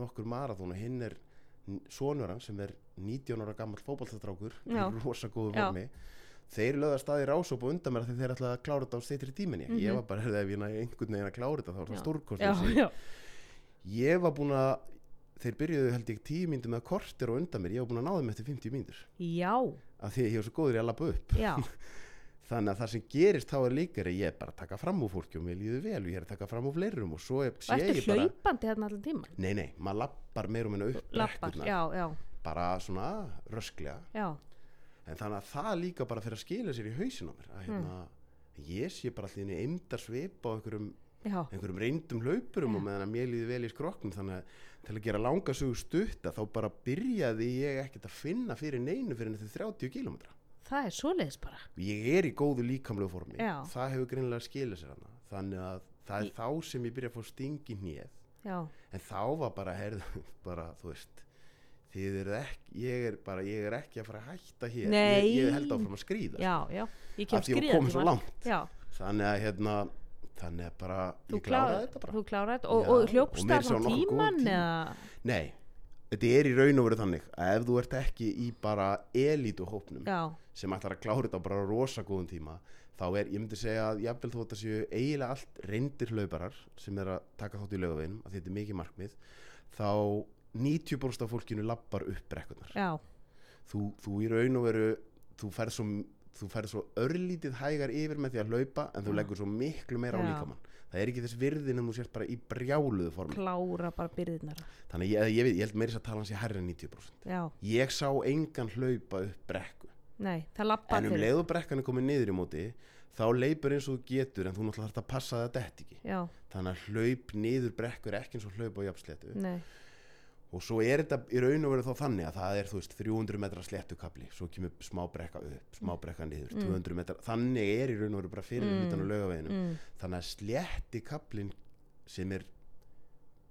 Speaker 2: nokkur marathón og hinn er sonur hann sem er 19 ára gammal fótballtastrákur í
Speaker 1: Já.
Speaker 2: rosa góðu
Speaker 1: Já.
Speaker 2: formi. Þeir lögða staði rásóp og undan mér því þeir ætlaði að klára þetta á steytri tíminni
Speaker 1: Mhm.
Speaker 2: ég. Var bara, ef ég næði einhvern veginn að klára þetta þá var það stórkost ég var búin að þeir byrjuðu held ég tíu mínútur með kortir og undan mér, ég var búin að ná þeim eftir 50 mínútur.
Speaker 1: Já,
Speaker 2: af því að ég var svo góður í að lappa upp þannig að það sem gerist þá er líka er ég er bara að taka fram úr fólki og mér líður vel og ég er að taka fram úr fleirum og svo er, sé ég bara
Speaker 1: hlaupandi þarna allan tíma
Speaker 2: nei nei, maður lappar meir og minna upp
Speaker 1: lappar, já, já,
Speaker 2: bara svona rösklega.
Speaker 1: Já.
Speaker 2: En þannig að það líka bara fyrir að skila sér í hausin á mér. Að hérna, ég sé bara allir eimdar svip á einhverjum, einhverjum reyndum hlaupurum og meðan að mér líður vel í skroknum þannig að til að gera langa sögu stutta þá bara byrjaði ég ekkert að finna fyrir neinu fyrir þetta 30 kilometra
Speaker 1: það er svoleiðis bara.
Speaker 2: Ég er í góðu líkamlegu formi.
Speaker 1: Já.
Speaker 2: það hefur greinilega skilað sér hana þannig að það er
Speaker 1: Í-
Speaker 2: þá sem ég byrja að fá stingi hnið
Speaker 1: já,
Speaker 2: en þá var bara, herðu, bara þú veist þið eru ekki, ég er bara ég er ekki að fara að hætta hér.
Speaker 1: Nei.
Speaker 2: ég, ég held áfram að skríða
Speaker 1: já, já. Ég
Speaker 2: af
Speaker 1: kem
Speaker 2: því ég var
Speaker 1: skriðandi
Speaker 2: komin svo
Speaker 1: bara.
Speaker 2: langt.
Speaker 1: Já,
Speaker 2: þannig að hérna þannig að bara,
Speaker 1: þú
Speaker 2: ég kláraði þetta bara.
Speaker 1: þú kláraði þetta. Og,
Speaker 2: Já,
Speaker 1: og
Speaker 2: og
Speaker 1: hljópst
Speaker 2: meira
Speaker 1: það
Speaker 2: segja
Speaker 1: á
Speaker 2: nokkuð góðan
Speaker 1: tíman
Speaker 2: tíma.
Speaker 1: eða,
Speaker 2: nei, þetta er í raun og veru þannig að ef þú ert ekki í bara elítu hópnum
Speaker 1: já,
Speaker 2: sem ætlar að klára þetta á bara rosa góðum tíma þá er, ég myndi segja að jafnvel þó þetta séu eiginlega allt reyndir hlauparar sem er að taka þátt í lögaveginum að þetta er mikið markmið þá 90% af fólkinu lappar upp brekkunar þú, þú í raun og veru þú ferð svo, svo örlítið hægar yfir með því að hlaupa en þú
Speaker 1: Já.
Speaker 2: leggur svo miklu meira á líkamann það er ekki þess virðin en þú sért bara í brjáluðu formi.
Speaker 1: Klára bara byrðirnar.
Speaker 2: Þannig ég, ég, veit, ég held meira þess að tala hans í herri en 90%
Speaker 1: já,
Speaker 2: ég sá engan hlaupa upp brekku.
Speaker 1: Nei,
Speaker 2: en um leið og brekkan er komið niður í móti þá leipur eins og þú getur en þú náttúrulega þarf að passa þetta ekki.
Speaker 1: Já,
Speaker 2: þannig að hlaup niður brekku er ekki eins og hlaup á jafnsléttu og svo er þetta í raun og veru þá þannig að það er þú veist 300 metra sléttukabli svo kemur smá brekka upp, smá brekka niður 200 metra, þannig er í raun og veru bara fyrir
Speaker 1: Mm.
Speaker 2: hlutan á laugaveginum
Speaker 1: mm,
Speaker 2: þannig að slétti kablin sem er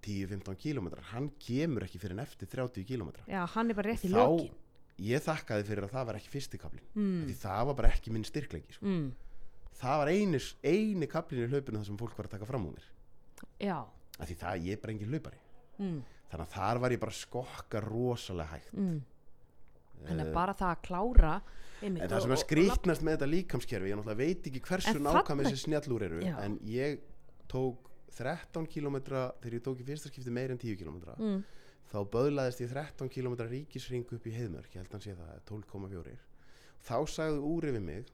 Speaker 2: 10-15 kílómetrar hann kemur ekki fyrir en eftir 30 kílómetra
Speaker 1: já, hann er bara rétt í
Speaker 2: þá
Speaker 1: lökin
Speaker 2: ég þakkaði fyrir að það var ekki fyrsti kablin
Speaker 1: mm.
Speaker 2: því það var bara ekki minn styrkleiki sko.
Speaker 1: mm.
Speaker 2: það var einis, eini kablin í hlaupinu þar sem fólk var að taka fram á mér
Speaker 1: já
Speaker 2: því það ég er bara engin hlaupari
Speaker 1: mm.
Speaker 2: Þannig að þar var ég bara skokka rosalega hægt
Speaker 1: Mm. þannig
Speaker 2: Eh,
Speaker 1: að bara það að klára
Speaker 2: en það sem er skrítnast með þetta líkamskerfi ég veit ekki hversu nákvæm þessi snjallúr eru
Speaker 1: Já.
Speaker 2: en ég tók 13 kilometra þegar ég tók í fyrsta skipti meir en 10 kilometra
Speaker 1: mm.
Speaker 2: þá böðlaðist ég 13 kilometra ríkisring upp í heiðmörk, ég held að hann sé það 12,4 þá sagði úri við mig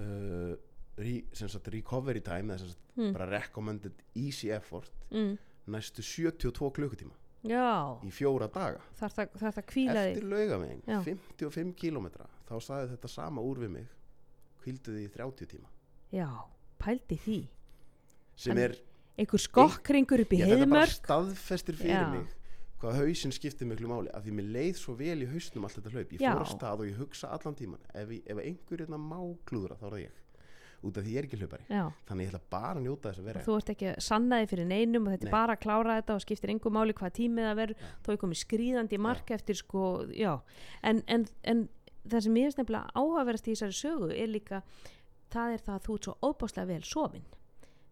Speaker 2: uh, re, sem sagt recovery time eða sem sagt
Speaker 1: Mm.
Speaker 2: bara recommended easy effort
Speaker 1: Mm.
Speaker 2: Næstu 72 klukkutíma
Speaker 1: já,
Speaker 2: í fjóra daga.
Speaker 1: Þarf það, þarf það kvíla
Speaker 2: eftir laugavegin,
Speaker 1: Já.
Speaker 2: 55 kilometra þá sagði þetta sama úr við mig. Því í 30 tíma.
Speaker 1: Já, pældi því.
Speaker 2: Sem er,
Speaker 1: einhver skokkringur upp í
Speaker 2: ég, þetta bara staðfestir fyrir
Speaker 1: Já.
Speaker 2: mig hvað hausinn skiptir miklu máli af því mér leið svo vel í hausnum allt þetta hlaup. Ég fór að stað og ég hugsa allan tíman ef, ef einhver hérna má klúðra þá er það ég út af því ég er ekki hlaupari.
Speaker 1: Já,
Speaker 2: þannig ég ætla bara að njóta þess að vera.
Speaker 1: Þú ert ekki að sanna þig fyrir neinum og þetta
Speaker 2: Nei.
Speaker 1: er bara að klára þetta og skiptir engum máli hvað tímið það verður.
Speaker 2: Já.
Speaker 1: þó ég komið skrýðandi í mark eftir sko, en, en, en það sem ég er nefnilega áhugaverðast í þessari sögu er líka, það er það að þú ert svo óbáslega vel sofin.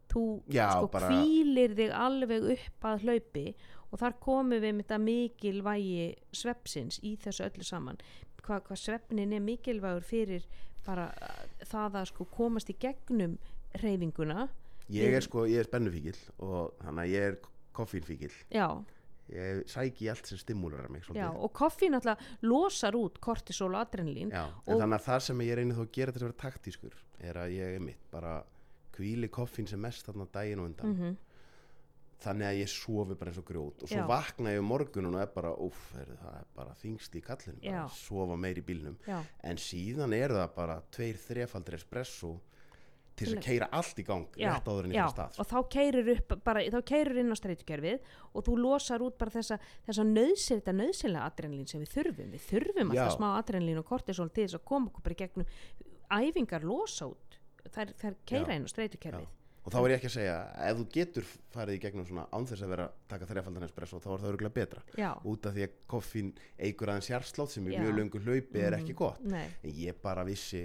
Speaker 1: Þú
Speaker 2: Já,
Speaker 1: sko
Speaker 2: bara-
Speaker 1: hvílir þig alveg upp að hlaupi og þar komum við með þetta mikilvægi svepsins í þessu öllu saman. Hvað hva svefnin er mikilvægur fyrir bara það að sko komast í gegnum reyfinguna
Speaker 2: ég er sko, ég er spennufíkil og þannig að ég er koffínfíkil
Speaker 1: já,
Speaker 2: ég sæki í allt sem stimulerar mig
Speaker 1: já, og koffín alltaf losar út kortisol og adrenalín
Speaker 2: Já,
Speaker 1: Og-
Speaker 2: þannig að það sem ég reyni þó að gera til að vera taktískur er að ég er mitt bara kvíli koffín sem mest þarna daginn og undan.
Speaker 1: Mhm.
Speaker 2: Þannig að ég sofi bara eins og grjót. Og svo
Speaker 1: Já.
Speaker 2: vakna ég um morgunum og er bara heyrðu, það er bara þingst í kallinu. Bara
Speaker 1: Já.
Speaker 2: sofa meir í bílnum.
Speaker 1: Já,
Speaker 2: en síðan er það bara tveir þrefaldir espresso til þess að keira allt í gang rétt áður en
Speaker 1: já,
Speaker 2: fyrir stað sko.
Speaker 1: og þá keirir upp bara, þá keirir inn á streytukerfið og þú losar út bara þessa, þessa nöðsil, þetta nöðsilega adrenalín sem við þurfum. Við þurfum alltaf smá adrenalín og kortisol til þess að koma okkur bara í gegnum æfingar losa út. Þær, þær keira inn á streytukerfið
Speaker 2: og þá er ég ekki að segja ef þú getur farið í gegnum svona án þess að vera að taka þrefaldan espresso þá er það örgulega betra.
Speaker 1: Já,
Speaker 2: út af því að koffín eigur aðeins hjartslátt sem í mjög löngu hlaupi er ekki gott.
Speaker 1: Nei,
Speaker 2: en ég bara vissi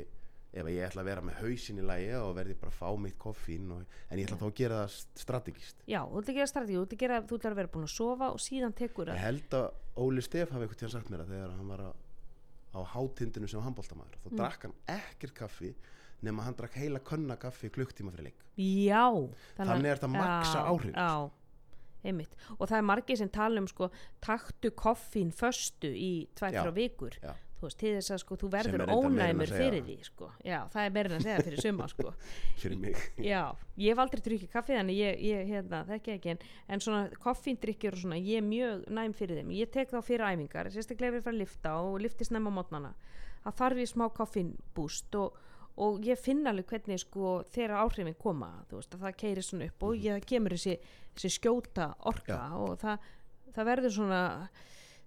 Speaker 2: ef ég ætla að vera með hausin í lægi og verði bara að fá mitt koffín og, en ég ætla þá að gera það st- strategist
Speaker 1: já, þú ert að gera strategi þú ert að ert að vera búin að sofa og síðan tekur
Speaker 2: ég
Speaker 1: það
Speaker 2: held að Óli Stef hafi einhvern tíðan sagt mér að þegar hann var að, á hátindinu sem handbóltamæður þá
Speaker 1: Mm.
Speaker 2: drakk hann ekkert kaffi nema hann drakk heila könna kaffi klukktíma fyrir leik
Speaker 1: já,
Speaker 2: Þannig er þetta
Speaker 1: já,
Speaker 2: áhrif.
Speaker 1: já, einmitt og það er margir sem tala um sko taktu koffín föstu í tvær frá vikur
Speaker 2: Já.
Speaker 1: þú veist, til þess að sko þú verður
Speaker 2: er
Speaker 1: ónæmur fyrir því sko. já, það er en að segja fyrir suma sko.
Speaker 2: fyrir mig
Speaker 1: já, ég hef aldrei drukkið kaffi þannig ég, ég hérna, þekki ekki en, en svona koffíndrykkjur og svona ég er mjög næm fyrir þeim, ég tek þá fyrir æfingar sérstaklega ef ég fyrir að lifta og lifti snemma á mótnana það þarf ég smá koffínbúst og, og ég finn alveg hvernig sko þegar áhrifin koma veist, að það keiri svona upp og ég, það kemur þessi, þessi skjóta orka
Speaker 2: Já.
Speaker 1: og það, það verður svona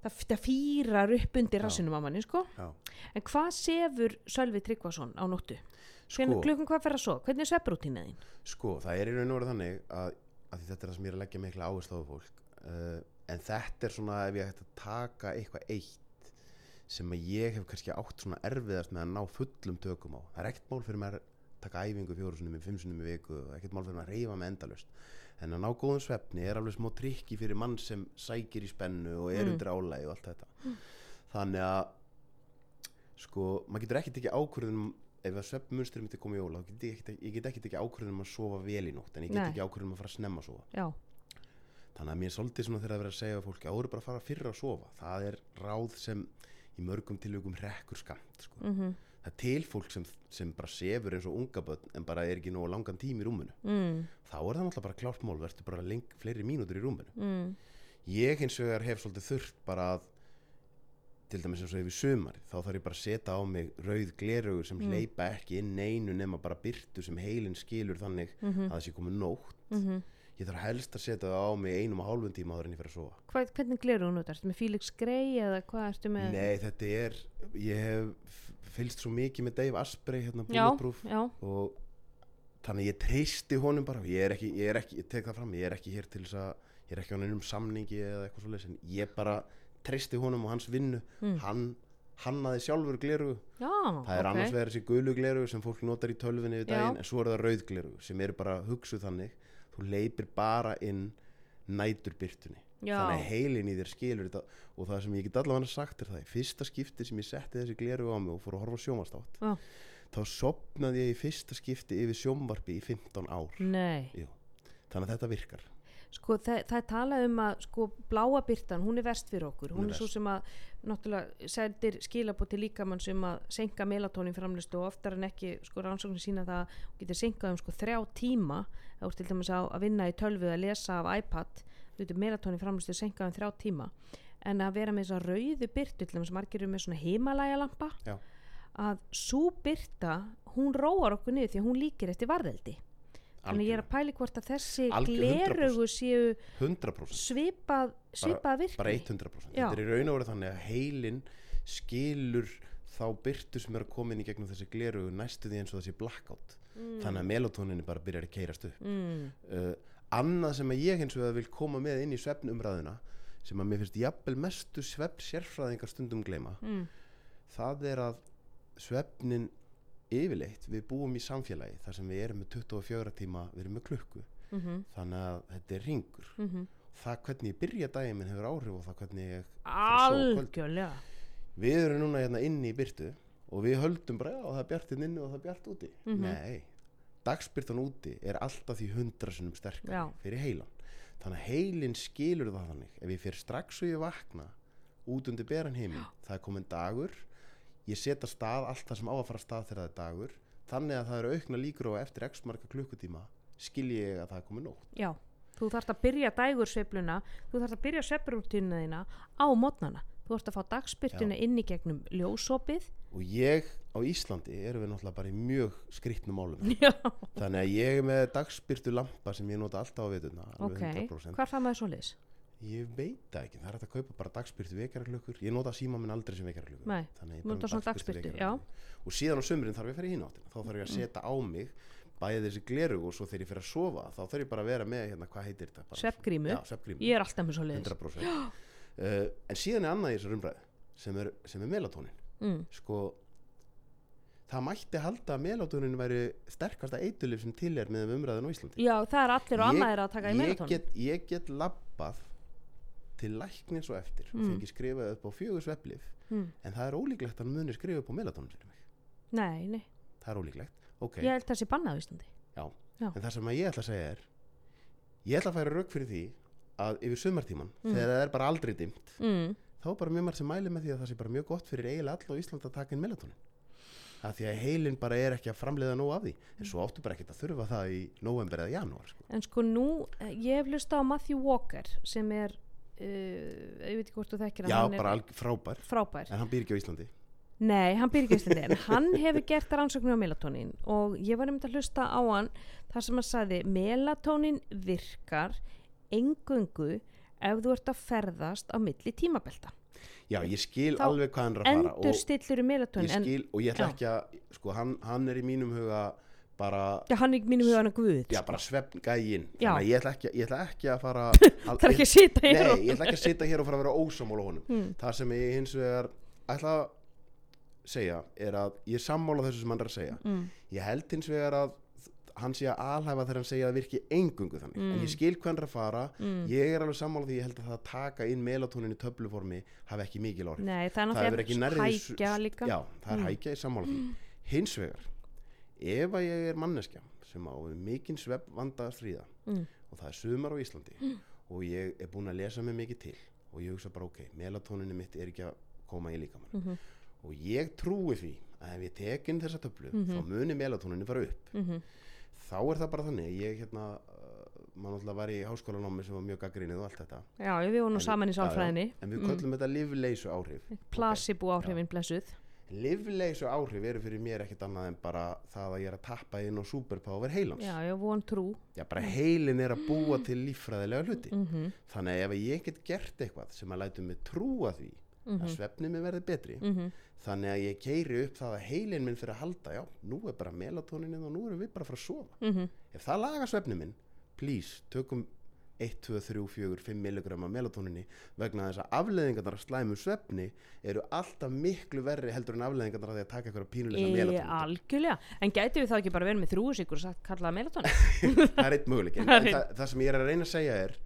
Speaker 1: það, það fýrar upp undir rassinum á manni sko
Speaker 2: Já.
Speaker 1: en hvað sefur Sölvi Tryggvason á nóttu? Sko, klukkan hvað fer að svo? Hvernig er svepprútína þín?
Speaker 2: sko, það er í raun og verið þannig að, að þetta er það sem ég er að leggja mikla áherslu á fólk uh, en þetta er svona ef ég ætti að taka eitthvað eitt sem að ég hef kannski átt svona erfiðast með að ná fullum tökum á. Það er ekkert mál fyrir mér að taka æfingu fjóru sinni með fimm sinni með viku og ekkert mál fyrir mér að reyfa með endalust en að ná góðum svefni er alveg smá trikki fyrir mann sem sækir í spennu og er
Speaker 1: Mm.
Speaker 2: undir álægi og allt þetta. Þannig að sko, maður getur ekki tekið ákvörðunum um, ef að svefnmunstur myndi koma í jóla þá get ég, ekki, ég get ekki tekið ákvörðunum um að sofa vel í nótt en ég get
Speaker 1: Nei.
Speaker 2: ekki ákvörðunum um að fara að snemma að sofa.
Speaker 1: Já,
Speaker 2: þannig að mér er svolítið svona þegar að vera að segja að fólki áður bara að fara fyrra að sofa. Það er ráð sem í mörgum tilvægum rekkur skamt sko.
Speaker 1: mm
Speaker 2: það er til fólk sem, sem bara sefur eins og unga börn en bara er ekki nógu langan tím í rúmunu
Speaker 1: mm,
Speaker 2: þá er það náttúrulega bara klárt mál verður bara leng, fleiri mínútur í rúmunu
Speaker 1: mm,
Speaker 2: ég hins vegar hef svolítið þurft bara að til dæmis eins og ef í sumar þá þarf ég bara að setja á mig rauð gleraugur sem
Speaker 1: Mm.
Speaker 2: hleypa ekki inn neinu nema bara byrtu sem heilin skilur þannig
Speaker 1: mm
Speaker 2: að það sé komið nótt.
Speaker 1: -hmm.
Speaker 2: Ég þarf helst að setja það á mig einum og hálfum tíma áður en ég fyrir að sofa
Speaker 1: Hvað, hvernig glerur hún út? Ertu með Felix Grey eða hvað ertu með?
Speaker 2: nei þetta er ég hef f- fylgst svo mikið með Dave Asprey hérna
Speaker 1: Já, já,
Speaker 2: og þannig ég treysti honum bara ég er ekki, ég er ekki, ég tek það fram ég er ekki hér til þess að, ég er ekki á neinum samningi eða eitthvað svoleiðis en ég bara treysti honum og hans vinnu
Speaker 1: Mm.
Speaker 2: hann hannaði sjálfur gleru
Speaker 1: Já,
Speaker 2: það er
Speaker 1: ok.
Speaker 2: annars vegar þessi gulu gleru sem fólk notar í tölvinni við
Speaker 1: Já.
Speaker 2: daginn en svo er það rauð gleru sem eru bara hugsuð þannig þú leipir bara inn næturbyrtunni
Speaker 1: Já.
Speaker 2: þannig að heilin í þér skilur þetta og það sem ég get allavega sagt er það fyrsta skipti sem ég setti þessi gleru á mig og fór að horfa á sjónvarstátt
Speaker 1: Já.
Speaker 2: þá sopnaði ég í fyrsta skipti yfir sjónvarpi í 15 ár. Þannig að þetta virkar
Speaker 1: sko það, það er talað um að sko bláa byrtan, hún er verst fyrir okkur. Hún
Speaker 2: Hún er
Speaker 1: er svo sem að náttúrulega sendir skilabót til líkamann sem að senka melatonin framlistu og oftar en ekki sko rannsóknir sína það að hún getur senkað um sko þrjá tíma. Þá er til dæmis á að vinna í tölvu að lesa af iPad, veitur melatonin framlistu senkað um þrjá tíma. En að vera með þess að rauðu byrtu til dæmis margir eru með svona
Speaker 2: Já.
Speaker 1: að svo byrta hún róar okkur niður því að hún líkir eftir varðeldi þannig ég er að pæli hvort að þessi
Speaker 2: Algjör- 100%.
Speaker 1: glerugu séu
Speaker 2: 100%
Speaker 1: svipað, svipað virkni
Speaker 2: bara 100%
Speaker 1: Já.
Speaker 2: þetta er í raun og veru þannig að heilin skilur þá byrtu sem er að koma inn í gegnum þessi gleru næstu því eins og þessi blackout
Speaker 1: Mm.
Speaker 2: þannig að melatonin bara byrjar að keirast upp
Speaker 1: mm.
Speaker 2: uh, annað sem að ég hins vegar vil koma með inn í svefnumræðuna sem að mér finnst jafnvel mestu svefn sérfræðingar stundum gleyma
Speaker 1: Mm.
Speaker 2: það er að svefnin yfirleitt við búum í samfélagi þar sem við erum með 24 tíma við erum með klukku.
Speaker 1: Mm -hmm.
Speaker 2: þannig að þetta er ringur
Speaker 1: Mm
Speaker 2: það hvernig ég byrja daginn minn hefur áhrif á það hvernig ég
Speaker 1: algjörlega.
Speaker 2: Við erum núna hérna inni í byrtu og við höldum bara, já það er bjart inn inni og það er bjart úti.
Speaker 1: Mhm.
Speaker 2: nei, dagsbyrtan úti er alltaf því hundra sinnum sterkari
Speaker 1: Já.
Speaker 2: fyrir heilan. Þannig að heilin skilur það þannig. Ef ég fyrir strax og ég vakna út undir beran heiminn, það er komin dagur ég setja stað allt það sem á að fara stað þegar það er dagur. Þannig að það eru aukna líkur að eftir x marga klukkutíma skilji ég að það er komin nótt.
Speaker 1: Já, þú þarft að byrja dægur sveifluna þú þarft að byrja sveifrútínuna þína á mótnana þú þarft að fá dagspyrtuna inn í gegnum ljósopið.
Speaker 2: Og ég á Íslandi erum við náttúrulega bara í mjög skrýtnum málum.
Speaker 1: Já,
Speaker 2: þannig að ég er með dagsbyrtu lampa sem ég nota alltaf á vituna
Speaker 1: ok,
Speaker 2: alveg 100%
Speaker 1: hvar fann maður svo liðs?
Speaker 2: Ég veit það ekki, það er hægt að kaupa bara dagsbyrtu vekjarklukkur ég nota síma minn aldrei sem vekjarklukkur
Speaker 1: Nei,
Speaker 2: með
Speaker 1: svona dagsbirtu,
Speaker 2: vekjarklukku. og síðan á sömurinn þarf ég að fara í hináttina þá þarf ég að setja á mig bæði þessi gleru og svo þegar ég fer að sofa þá þarf ég bara að vera með hérna, hvað heitir þetta? Já, svefngrímu,
Speaker 1: ég er alltaf með svo liðs
Speaker 2: 100% uh, en síðan er annað í þessar umræðu sem er, sem er melatonin
Speaker 1: mm.
Speaker 2: sko það mætti halda að melatonin væri sterkasta eitulif sem til er með umræðin á Íslandi.
Speaker 1: Já, það er allir og
Speaker 2: Ég-
Speaker 1: annað er að taka í
Speaker 2: ég
Speaker 1: melatonin
Speaker 2: get, ég get labbað til læknins og eftir og
Speaker 1: Mm.
Speaker 2: fengi skrifað upp á fjögur sveflif
Speaker 1: mm.
Speaker 2: en það er ólíklegt að hann muni skrifa upp á melatonin fyrir mig
Speaker 1: nei, nei,
Speaker 2: það er ólíklegt, ok,
Speaker 1: ég held það sé bannað á Íslandi
Speaker 2: já.
Speaker 1: Já.
Speaker 2: en það sem að ég ætla að segja er ég ætla að færa rauk fyrir því að yfir sumartíman,
Speaker 1: Mm.
Speaker 2: þegar það er bara aldrei dimmt
Speaker 1: mm.
Speaker 2: þá er bara mjög marg sem mæli með því að það sé bara mjög gott fyrir eiginlega all á Íslandi að taka inn melatonin að því að heilin bara er ekki að framleiða nóg af því en svo áttu bara ekkert að þurfa það í november eða janúar sko.
Speaker 1: En sko nú, eh, ég hef lusta á Matthew Walker sem er, uh, ég veit ekki hvort þú þekkir
Speaker 2: já, bara alg, frábær
Speaker 1: frábær.
Speaker 2: en hann býr ekki á Íslandi
Speaker 1: Nei, hann býr ekki í Íslandi, en hann hefur gert rannsóknir á melatonin og ég var nefnd að hlusta á hann þar sem hann sagði melatonin virkar engungu ef þú ert að ferðast á milli tímabelta.
Speaker 2: já, ég skil
Speaker 1: Þá
Speaker 2: alveg hvað hann er að fara
Speaker 1: Endur
Speaker 2: og
Speaker 1: stillur melatonin,
Speaker 2: ég
Speaker 1: en
Speaker 2: skil, og ég ætla
Speaker 1: já.
Speaker 2: ekki að sko, hann, hann er í mínum huga bara
Speaker 1: já, hann er mínum huga hann að guð.
Speaker 2: já, bara svefn gægin að ég ætla ekki, ég ætla ekki að fara
Speaker 1: það er ekki að sita hér
Speaker 2: Nei, ég ætla ekki að sitja hér og fara að vera ósamála honum.
Speaker 1: Hmm.
Speaker 2: það sem ég hins vegar ætla að segja er að ég er sammála þessu sem hann er að segja.
Speaker 1: Mm.
Speaker 2: ég held hins vegar að hann sé að alhæfa þegar hann segja að virki engungu þannig. En ég skil hvað hann er að fara.
Speaker 1: Mm.
Speaker 2: ég er alveg sammála því ég held að það að taka inn melatonin í töfluformi hafi ekki mikil orð
Speaker 1: Nei, það er náttúrulega hækja líka.
Speaker 2: já, það er hækja í sammála því. Hins vegar ef að ég er manneskja sem á mikinn svepp vanda að stríða
Speaker 1: Mm.
Speaker 2: og það er sumar á Íslandi og ég er búin að lesa mig mikið til og ég hugsa bara ok, melatoninni mitt er ekki að koma í líkamann
Speaker 1: Mhm.
Speaker 2: og ég trúi því að ef ég tek inn þessa töflu
Speaker 1: Mhm.
Speaker 2: þá muni melatoninni fara upp
Speaker 1: Mhm.
Speaker 2: þá er það bara þannig ég hérna uh, maður náttúrulega var í háskólanámi sem var mjög gaggrinnið og allt þetta
Speaker 1: Já, við vorum nú saman í sálfræðinni.
Speaker 2: en við köllum þetta livleysu áhrif
Speaker 1: Placebo áhrifin blessuð.
Speaker 2: Livleysu áhrif eru fyrir mér ekkert annað en bara það að ég er að tappa inn á superpower heilans.
Speaker 1: Já, ég von trú.
Speaker 2: Já, bara heilin er að búa til líffræðilega hluti.
Speaker 1: Mm
Speaker 2: þannig að ef ég get gert eitthvað sem að lætu mig trúa því að svefnið minn verði betri
Speaker 1: mhm,
Speaker 2: þannig að ég keiri upp það að heilin minn fyrir að halda já, nú er bara melatonininn og nú erum við bara að fara að sofa.
Speaker 1: Mhm,
Speaker 2: ef það lagar svefnið minn, please tökum 1, 2, 3, 4, 5 milligram af melatoninni vegna þess að afleðingarnar af slæmu svefni eru alltaf miklu verri heldur en afleðingarnar af því að taka eitthvað pínulega melatonin
Speaker 1: algjörlega. En gæti við þá ekki bara verið með þrúusikur og kallaða melatóni
Speaker 2: það er eitt möguleik en, en það, það sem ég er að reyna að segja er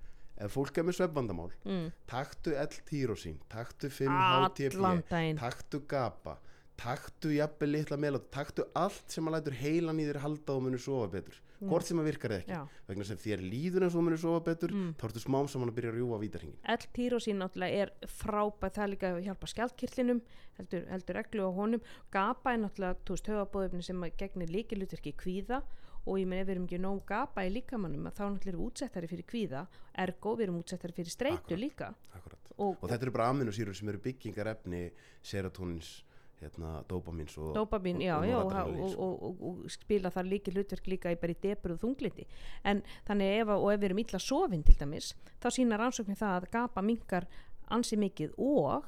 Speaker 2: ef fólk er með svefnvandamál
Speaker 1: mm.
Speaker 2: taktu L-tyrosín, taktu 5 HTP
Speaker 1: allan daginn.
Speaker 2: taktu GABA taktu jafnvel litla melatonin taktu allt sem að lætur heilan í þér halda og munir sofa betur hvort sem að virkar eða ekki
Speaker 1: Já.
Speaker 2: vegna sem þér líður eins og munir sofa betur
Speaker 1: Mm.
Speaker 2: þá ertu smám saman að byrja að rjúfa vítarhingin
Speaker 1: L-tyrosín náttúrulega er frábæð það er líka að hjálpa skjaldkirtlinum heldur, heldur reglu á honum GABA er náttúrulega, veist, höfabóðöfni sem gegnir líkilutverki kvíða og ég menn ef við erum ekki nóg GABA í líkamannum þá náttúrulega erum við útsettari fyrir kvíða ergo við erum útsettari fyrir streitu
Speaker 2: Akkurat.
Speaker 1: líka
Speaker 2: Akkurat.
Speaker 1: og,
Speaker 2: og þetta eru bara aminosýrur sem eru byggingarefni serotonins, hérna, dopamins og,
Speaker 1: Dopamín,
Speaker 2: og-
Speaker 1: já,
Speaker 2: og
Speaker 1: já, og, og, og, og, og spila þar líki hlutverk líka í bara í debur og þunglindi en þannig ef, að- og ef við erum illa sofin til dæmis, þá sína rannsóknir það að gapa minkar ansi mikið og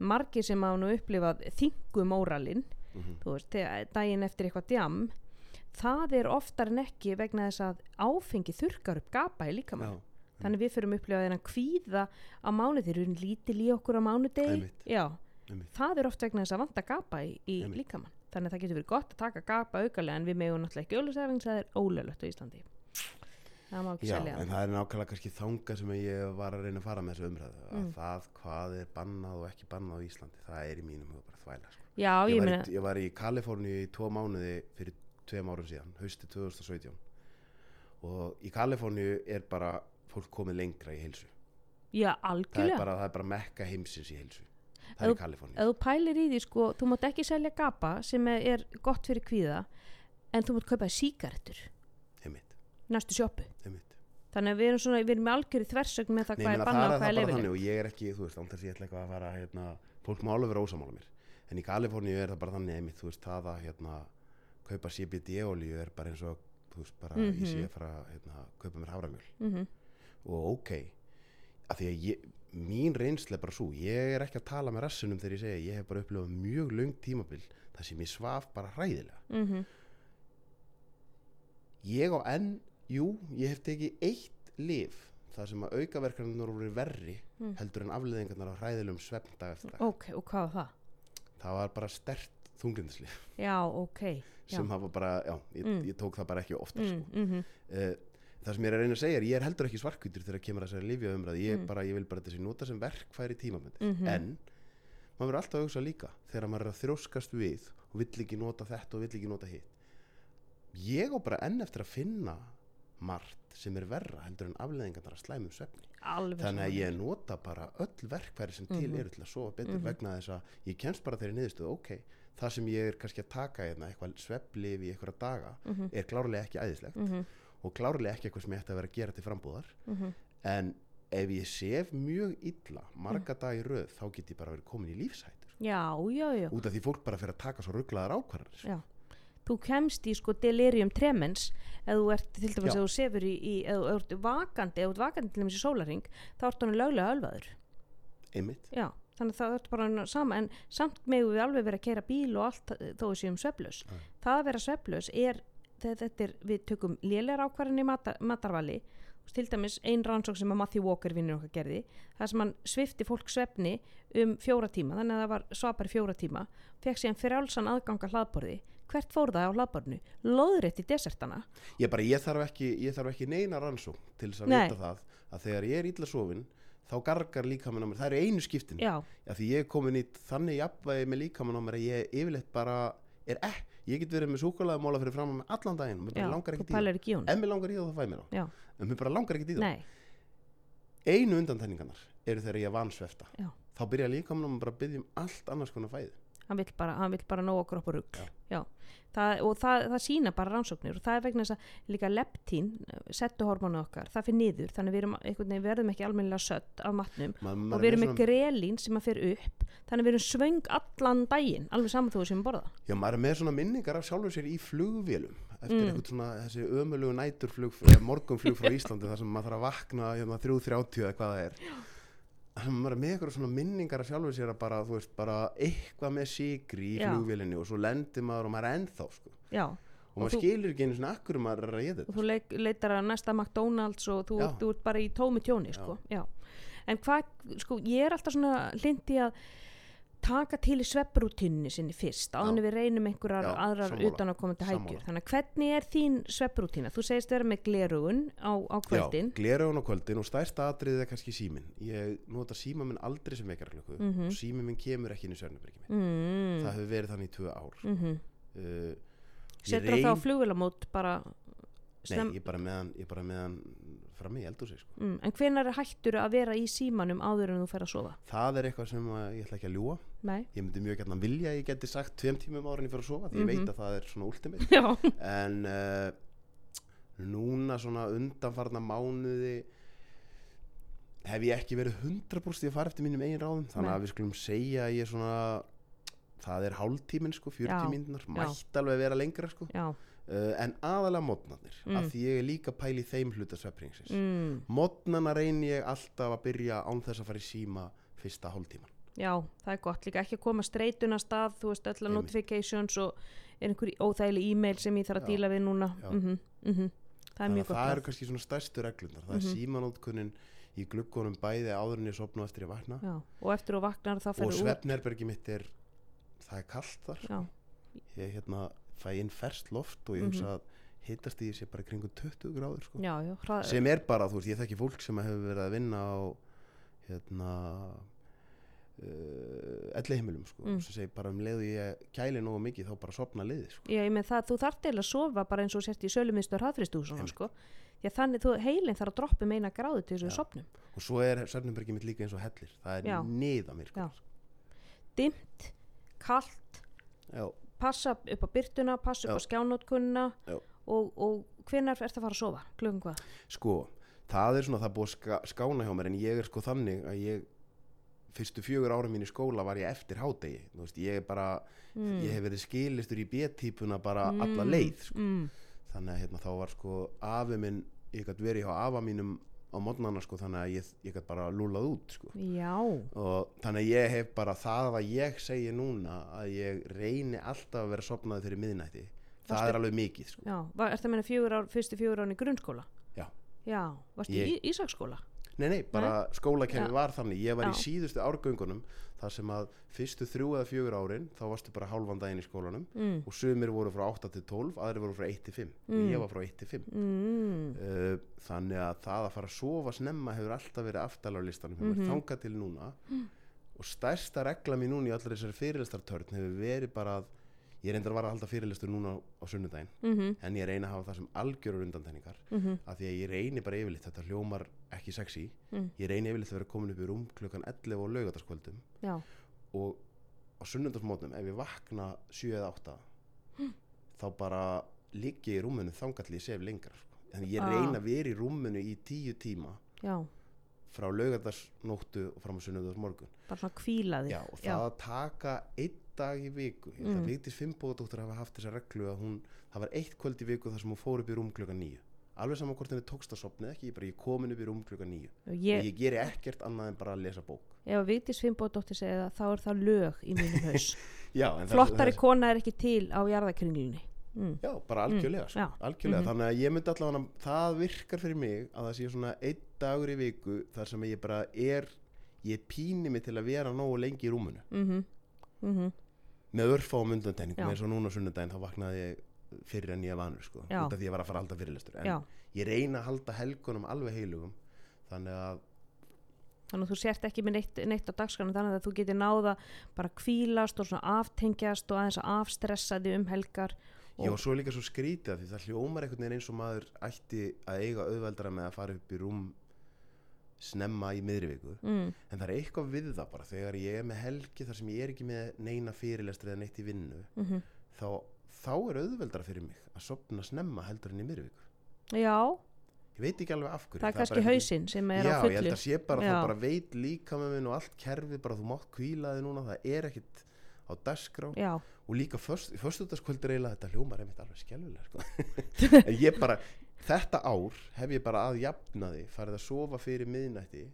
Speaker 1: margir sem hafa nú upplifað þingumóralin
Speaker 2: Mhm.
Speaker 1: þú veist, daginn eftir eitthvað djam það er oftar en ekki vegna þess að áfengi þurkar upp gapa í líkamann þannig við fyrir að upplifa þennan kvíða á mánuði, þeir eru lítil í okkur á mánudegi
Speaker 2: Einmitt.
Speaker 1: já,
Speaker 2: einmitt.
Speaker 1: það er oft vegna þess að vanta gapa í, í líkamann. Þannig að það getur verið gott að taka gapa aukalega en við megum náttúrulega ekki auðvitað það er ólöglegt á Íslandi. Það má ekki
Speaker 2: Já,
Speaker 1: selja.
Speaker 2: en það er nákvæmlega kannski þanga sem ég var að reyna að fara með þessu umræðu að
Speaker 1: Mm.
Speaker 2: það hvað er bannað og ekki bannað á Íslandi það er í mínum huga bara þvæla sko.
Speaker 1: já,
Speaker 2: ég,
Speaker 1: ég
Speaker 2: var
Speaker 1: meina,
Speaker 2: í, ég var í Kaliforníu í tvo mánuði fyrir tveim árum síðan, hausti 2017 og í Kaliforníu er bara fólk komið lengra í heilsu.
Speaker 1: Já,
Speaker 2: það er
Speaker 1: algjörlega.
Speaker 2: bara, það er bara mekka heimsins í heilsu það er í Kaliforníu.
Speaker 1: ef þú pælir í því sko, þú mátt ekki selja gapa sem er, gott fyrir kvíða en þú mátt kaupa síkaretur
Speaker 2: heimitt,
Speaker 1: næstu
Speaker 2: heimitt
Speaker 1: þannig að við erum, svona, við erum með algjöri þversögn með það
Speaker 2: Nei,
Speaker 1: hvað er
Speaker 2: er
Speaker 1: og hvað er
Speaker 2: þannig og ég er ekki, þú veist, án þess að ég ætla eitthvað að fara hérna, fólk má alveg vera ósamála mér. En í Kaliforníu er það bara þannig einmitt, þú veist, það að hérna, kaupa CBD-olíu er bara eins og, þú veist, bara ég sé
Speaker 1: Mhm.
Speaker 2: að fara hérna, kaupa mér haframjöl.
Speaker 1: Mm
Speaker 2: og ok, af því að ég, mín reynsla er bara svo, ég er ekki að tala með rassinum þegar ég segja, ég hef bara upplifað mjög löng tímabil, það sem ég svaf bara hræðilega
Speaker 1: -hmm.
Speaker 2: ég á enn, jú, ég hef tekið eitt lif það sem að aukaverkanir voru verri
Speaker 1: Mm.
Speaker 2: heldur en afleðingarnar á hræðilegum svefn dag eftir dag.
Speaker 1: ok, og hvað var það?
Speaker 2: Það var bara stert þunglindslif
Speaker 1: já, ok já.
Speaker 2: sem hafa bara, já, ég,
Speaker 1: Mm.
Speaker 2: ég tók það bara ekki ofta
Speaker 1: mm,
Speaker 2: sko.
Speaker 1: mm
Speaker 2: uh, Það sem ég er að reyna að segja er, ég er heldur ekki svarkvítur þegar kemur að þessari lifja umræði, ég,
Speaker 1: Mm.
Speaker 2: bara, ég vil bara þessi nota sem verkfæri tímamöndi,
Speaker 1: Mhm.
Speaker 2: en maður verður alltaf að hugsa líka þegar maður er að þrjóskast við og vill ekki nota þetta og vill ekki nota hitt ég á bara enn eftir að finna margt sem er verra heldur en afleðingarnar að slæmum svefni
Speaker 1: alveg
Speaker 2: þannig að ég nota bara öll verkfæri sem til
Speaker 1: Mhm.
Speaker 2: eru til að sofa betur
Speaker 1: Mhm.
Speaker 2: vegna þess að ég kemst bara þeirri niðurstöðu ok, það sem ég er kannski að taka hérna, eitthvað sveflif í einhverja daga
Speaker 1: Mhm,
Speaker 2: er klárlega ekki æðislegt
Speaker 1: mhm,
Speaker 2: og klárlega ekki eitthvað sem ég ætti að vera að gera til frambúðar.
Speaker 1: Mhm.
Speaker 2: en ef ég sef mjög illa marga
Speaker 1: Mm.
Speaker 2: dag í röð þá get ég bara verið komin í lífshættur
Speaker 1: já, já, já.
Speaker 2: Út af því fólk bara fyrir að taka svo rugglaðar ákvarðanir.
Speaker 1: Já. þú kemst í sko delirium tremens. Ef þú ert til dæmis ef þú sefur í, í ef þú ert vakandi, ef þú ert vakandi til dæmis í sólaring þá ert hann löglega ölvaður.
Speaker 2: Einmitt,
Speaker 1: já, þannig að það ert bara sama en samt megum við alveg vera að keira bíl og allt eh, þó við séum sveflaus
Speaker 2: Já.
Speaker 1: það að vera sveflaus er þegar þetta er, við tökum lélegar ákvarðin í matar, matarvali. Til dæmis ein rannsók sem að Matthew Walker vinnur okkar gerði það sem hann svifti fólk svefni um fjóra tíma, þannig að það var svapar fjóra tíma fekk síðan frjálsan aðganga hlaðborði. Hvert fór það á hlaðborðinu? Loðrétt í desertana.
Speaker 2: Ég bara, ég þarf ekki ég þarf ekki neina rannsók til þess að vita það að þegar ég er illa sofin þá gargar líkamann á mér, það eru einu skiptin.
Speaker 1: Já,
Speaker 2: Já, því ég er komin í þannig jafnvægi með líkamann á mér að ég yfirleitt bara er ekki, ég get verið með súkulega fyrir fram með allan daginn, mér bara langar ekkert í það ef mér langar í það þá fæ mér á
Speaker 1: Já.
Speaker 2: en mér bara langar ekkert í það
Speaker 1: nei,
Speaker 2: einu undantenningarnar eru þegar ég er vansvefta þá byrja á mér bara að byggja um allt annars konar fæði
Speaker 1: hann vill bara, hann vill bara nóg okkur upp á rugg og það, það sína bara rannsóknir og það er vegna þess að líka leptín settuhormónu okkar, það fyrir niður. Þannig við erum, veginn verðum ekki almennilega sött af matnum
Speaker 2: Ma,
Speaker 1: og við erum með grelín sem að fyrir upp. Þannig við erum svöng allan daginn alveg saman þú sem við borða.
Speaker 2: Já, maður er með svona minningar af sjálfur sér í flugvélum eftir
Speaker 1: Mm.
Speaker 2: eitthvað svona þessi ömulugu næturflug eða morgunflug frá Íslandi þar sem maður þarf að vakna hérna 3.30 eða hvað það er maður er með eitthvað svona minningar að sjálfur sér að bara, þú veist, bara eitthvað með sigri í
Speaker 1: Já.
Speaker 2: flugvélinni og svo lendir maður og maður er ennþá, sko
Speaker 1: já,
Speaker 2: og maður
Speaker 1: þú-
Speaker 2: skilur ekki einu svona akkur er að
Speaker 1: og
Speaker 2: þetta
Speaker 1: þú leik, leitar að næsta McDonalds og þú,
Speaker 2: Já.
Speaker 1: þú ert bara í tómi tjóni sko. já. en hvað, sko, ég er alltaf svona hlindi að taka til í svepprútinni sinni fyrst áðan
Speaker 2: Já.
Speaker 1: við reynum einhverjar aðrar
Speaker 2: sammála,
Speaker 1: utan að koma til hægjur þannig að hvernig er þín svepprútina þú segist vera með glerugun á, á kvöldin.
Speaker 2: Já, gleraugun á kvöldin og stærsta atriðið er kannski síminn. Ég nota síma minn aldrei sem vekjarklöku
Speaker 1: Mhm.
Speaker 2: og síminn minn kemur ekki inn í minn
Speaker 1: mm,
Speaker 2: það hefur verið þannig í tvö ár.
Speaker 1: Mm
Speaker 2: uh, ég
Speaker 1: setur það á
Speaker 2: reyn-
Speaker 1: flugvélamót bara
Speaker 2: Nei,
Speaker 1: snem,
Speaker 2: ég er bara með hann, ég bara með hann fram í eldhúsi sko.
Speaker 1: mm, en hvenær er hættur að vera í símanum áður en þú fer að sofa?
Speaker 2: Það er eitthvað sem að ég ætla ekki að ljúa
Speaker 1: nei,
Speaker 2: ég myndi mjög gætna vilja að ég geti sagt tveim tímum ára en ég fyrir að sofa því
Speaker 1: Mhm.
Speaker 2: ég veit að það er svona ultimate. En uh, núna svona undanfarna mánuði hef ég ekki verið 100% að fara eftir mínum eigin ráðum. Þannig
Speaker 1: Nei.
Speaker 2: að við skulum segja að ég svona það er hálftíminn sko, 40
Speaker 1: Já,
Speaker 2: mínúnar
Speaker 1: já.
Speaker 2: mætti alveg vera lengra sko.
Speaker 1: Já
Speaker 2: uh, en aðalega mótnarnir
Speaker 1: Mm.
Speaker 2: af því ég er líka pæli í þeim hluta sveppringsins mm. mótnarna reyni ég alltaf að byrja án þess að fara í síma fyrsta hálftíman
Speaker 1: Já, það er gott líka ekki að koma streituna stað, þú veist, öll
Speaker 2: Einmitt.
Speaker 1: notifications og er einhver óþægileg e-mail sem ég þarf að
Speaker 2: Já,
Speaker 1: díla við núna. Mm -hmm, Það er mjög
Speaker 2: að
Speaker 1: gott.
Speaker 2: það eru kannski svona stærstu reglunar það er
Speaker 1: Mhm.
Speaker 2: símanótkunnin í gluggunum bæði áður en ég sopna og eftir ég vakna
Speaker 1: Já, og eftir þú vaknar þá
Speaker 2: og kallt fæ inn ferskt loft og ég hugsa að hittast í sé bara kringum 20 gráður sko.
Speaker 1: já, já. Hrað,
Speaker 2: sem er bara, þú veist, ég þekki fólk sem hefur verið að vinna á hérna uh, elli heimilum sko,
Speaker 1: Mm.
Speaker 2: sem segir bara um leiðu ég kæli nógu mikið þá bara sopna liði sko.
Speaker 1: Já, ég með það, þú þarft eiginlega að sofa bara eins og sért í sölumistur hraðfristúsuna,
Speaker 2: Einmitt.
Speaker 1: sko. Þannig, þú, heilin þarf að droppa meina gráðu til þess að við
Speaker 2: Já.
Speaker 1: sopnum.
Speaker 2: og svo er svefnherbergi mitt líka eins og hellir það er niða mér sko.
Speaker 1: Já. Dimmt, kalt,
Speaker 2: Já.
Speaker 1: Passa upp á byrtuna, passa upp á
Speaker 2: Já.
Speaker 1: skjánótkunna
Speaker 2: Já.
Speaker 1: og, og hvenær ert að fara að sofa? Klugum hvað?
Speaker 2: sko, það er svona það búið að ska, skána hjá mér en ég er sko þannig að ég fyrstu fjögur ára mín í skóla var ég eftir hádegi Þú veist, ég er bara,
Speaker 1: Mm.
Speaker 2: ég hef verið skilistur í B-típuna bara alla leið sko.
Speaker 1: Mm.
Speaker 2: þannig að hérna, þá var sko afi minn, ég gætt verið hjá afa mínum á modnana sko þannig að ég, ég gætt bara lúlað út sko
Speaker 1: Já,
Speaker 2: og þannig að ég hef bara það að ég segi núna að ég reyni alltaf að vera sopnaði fyrir miðnætti það
Speaker 1: Varstu-
Speaker 2: er alveg mikið sko
Speaker 1: já. Var, ertu að meina fjögur ár, fyrstu fjögur án í grunnskóla?
Speaker 2: Já.
Speaker 1: Já, varstu
Speaker 2: Ég-
Speaker 1: í Ísaksskóla?
Speaker 2: Nei, nei, bara skólakerfi var þannig Ég var í
Speaker 1: Já.
Speaker 2: síðustu árgöngunum þar sem að fyrstu þrjú eða fjögur árin þá varstu bara hálfan daginn í skólanum
Speaker 1: Mm.
Speaker 2: og sumir voru frá 8 til 12 aðri voru frá 1 til 5
Speaker 1: Mm.
Speaker 2: ég var frá 1 til 5
Speaker 1: Mm.
Speaker 2: uh, þannig að það að fara að sofa snemma hefur alltaf verið aftal á listanum hjá mér
Speaker 1: Mhm.
Speaker 2: þangað til núna og stærsta regla mín núna í allir þessari fyrirlistartörn hefur verið bara að ég reyndar að vara að halda fyrirlistur núna á sunnudaginn
Speaker 1: Mm
Speaker 2: en ég reyna að hafa það sem algjörur undantekningar
Speaker 1: -hmm.
Speaker 2: af því að ég reyni bara yfirleitt þetta hljómar ekki sexy
Speaker 1: Mm.
Speaker 2: ég reyni yfirleitt að vera komin upp í rúm klukkan 11 og laugataskvöldum
Speaker 1: Já,
Speaker 2: og á sunnundarsmótnum ef ég vakna 7 eða 8 þá bara ligg ég í rúmunu þangall ég sef lengra sko. þannig ég
Speaker 1: Ah.
Speaker 2: reyna að vera í rúmunu í 10 tíma
Speaker 1: já,
Speaker 2: frá laugatarsnóttu og fram á sunnudagsmorgun
Speaker 1: bara svona kvíla þig.
Speaker 2: já, og það að taka einn dag í viku ég held
Speaker 1: Mm.
Speaker 2: að Vigdís Fimboðdóttir hafa haft þessa reglu að hún, það var eitt kvöld í viku þar sem hún fór upp í rúm klukkan 9 alveg saman hvort henni tókst að sopna ekki, ég bara ég komin upp í rúm klukkan 9 og
Speaker 1: Ég,
Speaker 2: ég geri ekkert annað en bara að lesa bók
Speaker 1: ef Vigdís Fimboðdóttir segja það, þá er það lög í mínum haus.
Speaker 2: já,
Speaker 1: Flottari
Speaker 2: það-
Speaker 1: kona er ekki til á jarðakringlunni. Mm.
Speaker 2: Já, bara algjörlega, sko,
Speaker 1: já.
Speaker 2: algjörlega.
Speaker 1: Mhm.
Speaker 2: þannig að ég myndi allavega það virkar fyrir mig að það sé svona einn dagur í viku þar sem ég bara er ég píni mig til að vera nógu lengi í rúmunu
Speaker 1: Mm -hmm.
Speaker 2: Með örfáum undantenningum
Speaker 1: Já.
Speaker 2: eins og núna sunnudaginn þá vaknaði ég fyrir en ég vanur sko,
Speaker 1: Já.
Speaker 2: út af því ég var að fara að halda fyrirlestur en
Speaker 1: Já,
Speaker 2: ég reyna að halda helgunum alveg heilugum þannig að
Speaker 1: þannig að þú sért ekki með neitt, neitt á dagskranu þannig að þú getur náða bara kvílast og svona aftengjast og aðeins að afstressa þig um helgar.
Speaker 2: Já,
Speaker 1: Og-
Speaker 2: og svo líka svo skrítið af því það hljómar einhvern veginn eins og maður ætti að eiga auðveldara með að fara upp í rúm snemma í miðri viku
Speaker 1: Mm.
Speaker 2: en það er eitthvað við það bara þegar ég er með helgi þar sem ég er ekki með neina fyrirlestri eða neitt í vinnu
Speaker 1: Mm
Speaker 2: þá, þá er auðveldara fyrir mig að sopna snemma heldur en í miðri viku
Speaker 1: Já,
Speaker 2: ég veit ekki alveg af hverju
Speaker 1: það er kannski hausinn sem er
Speaker 2: Já,
Speaker 1: á
Speaker 2: ég held
Speaker 1: fullu.
Speaker 2: að sé bara,
Speaker 1: Já.
Speaker 2: þá bara veit líka með minn og allt kerfið bara þú mátt kvíla þig núna, það er ekkit á dagskrá
Speaker 1: Já,
Speaker 2: og líka föst, föstudagskvöldur eiginlega þetta hljómar einmitt alveg skjálfilega sko. ég bara, þetta ár hef ég bara að jafna því farið að sofa fyrir miðnætti.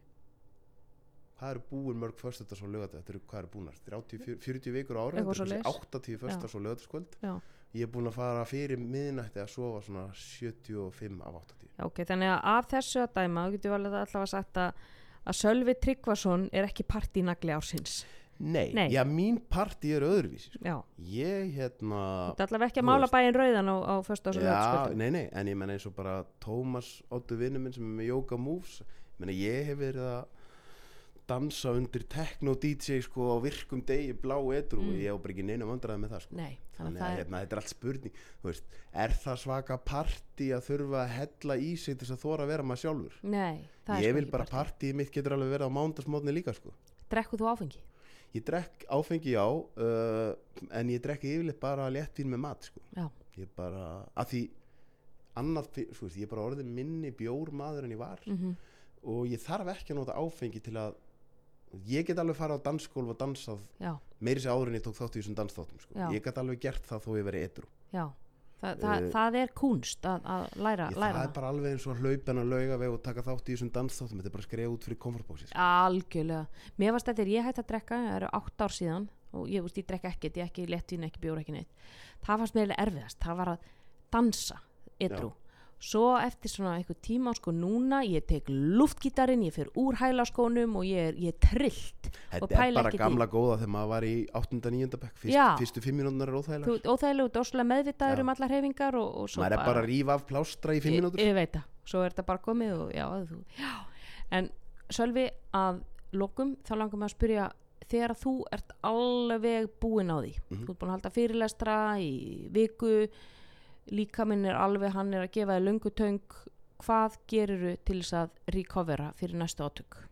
Speaker 2: Hvað eru búin mörg föstudags og lögadags þetta eru, hvað eru búinar, 30, 40 40 vikur ára þetta eru
Speaker 1: svoleiðis.
Speaker 2: kannski 80 föstudags og lögadagskvöld
Speaker 1: Já.
Speaker 2: ég er búin að fara fyrir miðnætti að sofa svona 75 af 80
Speaker 1: Já, ok, þannig að af þessu að dæma þú getur alveg sagt að, að Sölvi Tryggvason er ekki partínagli ársins
Speaker 2: nei,
Speaker 1: Nei.
Speaker 2: já mín parti er öðruvísi sko. Ég hérna
Speaker 1: þú ert allavega ekki að mála bæinn rauðan á, á föstu og
Speaker 2: Já, nei, nei, en ég menna eins og bara Tómas Óttu vinnu minn sem er með Yoga Moves ég menna ég hef verið að dansa undir techno DJ sko á virkum degi blá edru
Speaker 1: Mm.
Speaker 2: og ég á bara ekki neina vandræði með það sko
Speaker 1: Nei, þannig að er
Speaker 2: hérna, þetta er allt spurning veist, er það svaka party að þurfa að hella í sig til þess að þóra að vera maður sjálfur
Speaker 1: Nei, það er
Speaker 2: ég
Speaker 1: sko
Speaker 2: vil bara partíið mitt getur alveg verið á mándagsmótni líka sko
Speaker 1: Drekku þú áfengi?
Speaker 2: Ég drekk áfengi já uh, en ég drekk yfirleitt bara léttvín með mat sko. Ég bara, að því þú veist, ég er bara orðin minni bjór maður en ég var.
Speaker 1: Mm
Speaker 2: og ég þarf ekki að nota áfengi til að ég get alveg fara á dansskólf og dansað
Speaker 1: já,
Speaker 2: meiri sér áður en ég tók þátt í þessum dansþáttum sko. Ég get alveg gert það þó ég veri edru
Speaker 1: já Þa, það,
Speaker 2: Eh,
Speaker 1: það er kunst að, að læra,
Speaker 2: ég, það
Speaker 1: læra
Speaker 2: er bara alveg eins og að hlaupa en að lauga veg og taka þátt í þessum dansþáttum þetta er bara skrifa út fyrir komfortbóksi sko.
Speaker 1: Algjörlega. Mér varst þetta er ég hætti að drekka, það eru átt ár síðan og ég, veist, ég drekka ekkert, ég ekki léttín, ekki bjór, ekki neitt. Það fannst mér erfiðast, það var að dansa, edru. Svo eftir svona eitthvað tíma, sko núna, ég tek luftgítarinn, ég fer úr hælaskónum og ég er, ég er trillt.
Speaker 2: þetta er bara
Speaker 1: ekkert í-
Speaker 2: gamla góða þegar maður var í 8. 9. bekk Fyrst, fyrstu fimm mínútur er
Speaker 1: Þú
Speaker 2: óþægilega
Speaker 1: ert óþægilegu, dóslega meðvitaður um allar hefingar og, og
Speaker 2: maður er bara að rífa af plástra í fimm
Speaker 1: Ég- veit það, svo er þetta bara komið og já, þú, já. En Sölvi að lokum þá langar maður að spyrja þegar þú ert alveg búinn á því
Speaker 2: Mhm.
Speaker 1: þú ert búinn að halda fyrirlestra í viku líka minn er alveg hann er að gefa þér löngutöng hvað gerirðu til þess að recovera fyrir næstu átök?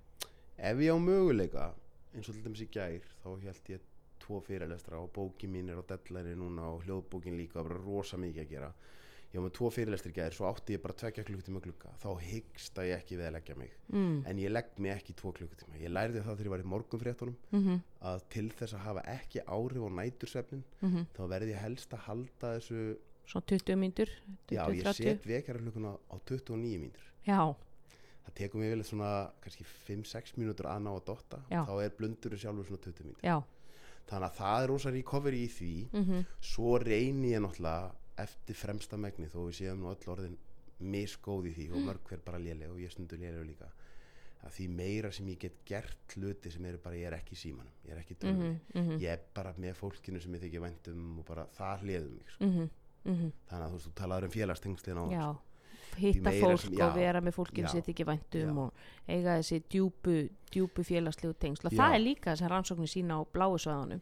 Speaker 2: Ef ég á möguleika eins og til dæmis í gær þá held ég tvo fyrirlestra og bókin mín er á deadline núna og hljóðbókin líka og bara rosa mikið að gera. Ég var með tvo fyrirlestri í gær svo átti ég bara tvekja klukkutíma glugga. Þá hyggst að ég ekki við að leggja mig.
Speaker 1: Mm.
Speaker 2: en ég legg mig ekki tvo klukkutíma. Ég lærði það þegar ég var í morgunfréttunum
Speaker 1: mm -hmm,
Speaker 2: að til þess að hafa ekki áhrif á nætursefnin þá verði ég helst að halda þessu
Speaker 1: svo 20 mínútur
Speaker 2: já
Speaker 1: 20,
Speaker 2: ég
Speaker 1: 30
Speaker 2: set vekjara hlukkuna á 29 mínútur.
Speaker 1: Já,
Speaker 2: það tekur mig vel svona kannski 5-6 mínútur að ná að dotta.
Speaker 1: Já.
Speaker 2: þá er blundurinn sjálfur svona 20 mínútur.
Speaker 1: Já.
Speaker 2: Þannig að það er rosa recovery í því.
Speaker 1: Mm
Speaker 2: svo reyni ég náttúrulega eftir fremsta megni þó við séum nú öll orðin misgóð í því og mörg hver bara léleg og ég stundu léleg líka að því meira sem ég get gert hluti sem eru bara, ég er ekki símanum ég er ekki í tölvunni,
Speaker 1: -hmm,
Speaker 2: ég er bara með fólkinu sem ég þykir væntum og bara það hliðum mig sko.
Speaker 1: mm -hmm,
Speaker 2: þannig að þú þú talaður um félagstengslin á
Speaker 1: já hitta fólk
Speaker 2: sem-
Speaker 1: og
Speaker 2: já,
Speaker 1: vera með fólkinu
Speaker 2: já,
Speaker 1: sem þið ekki væntum
Speaker 2: já.
Speaker 1: og eiga þessi djúpu, djúpu félagslegu tengsl. Og
Speaker 2: Já.
Speaker 1: það er líka þess að rannsóknir sína á bláu svæðunum.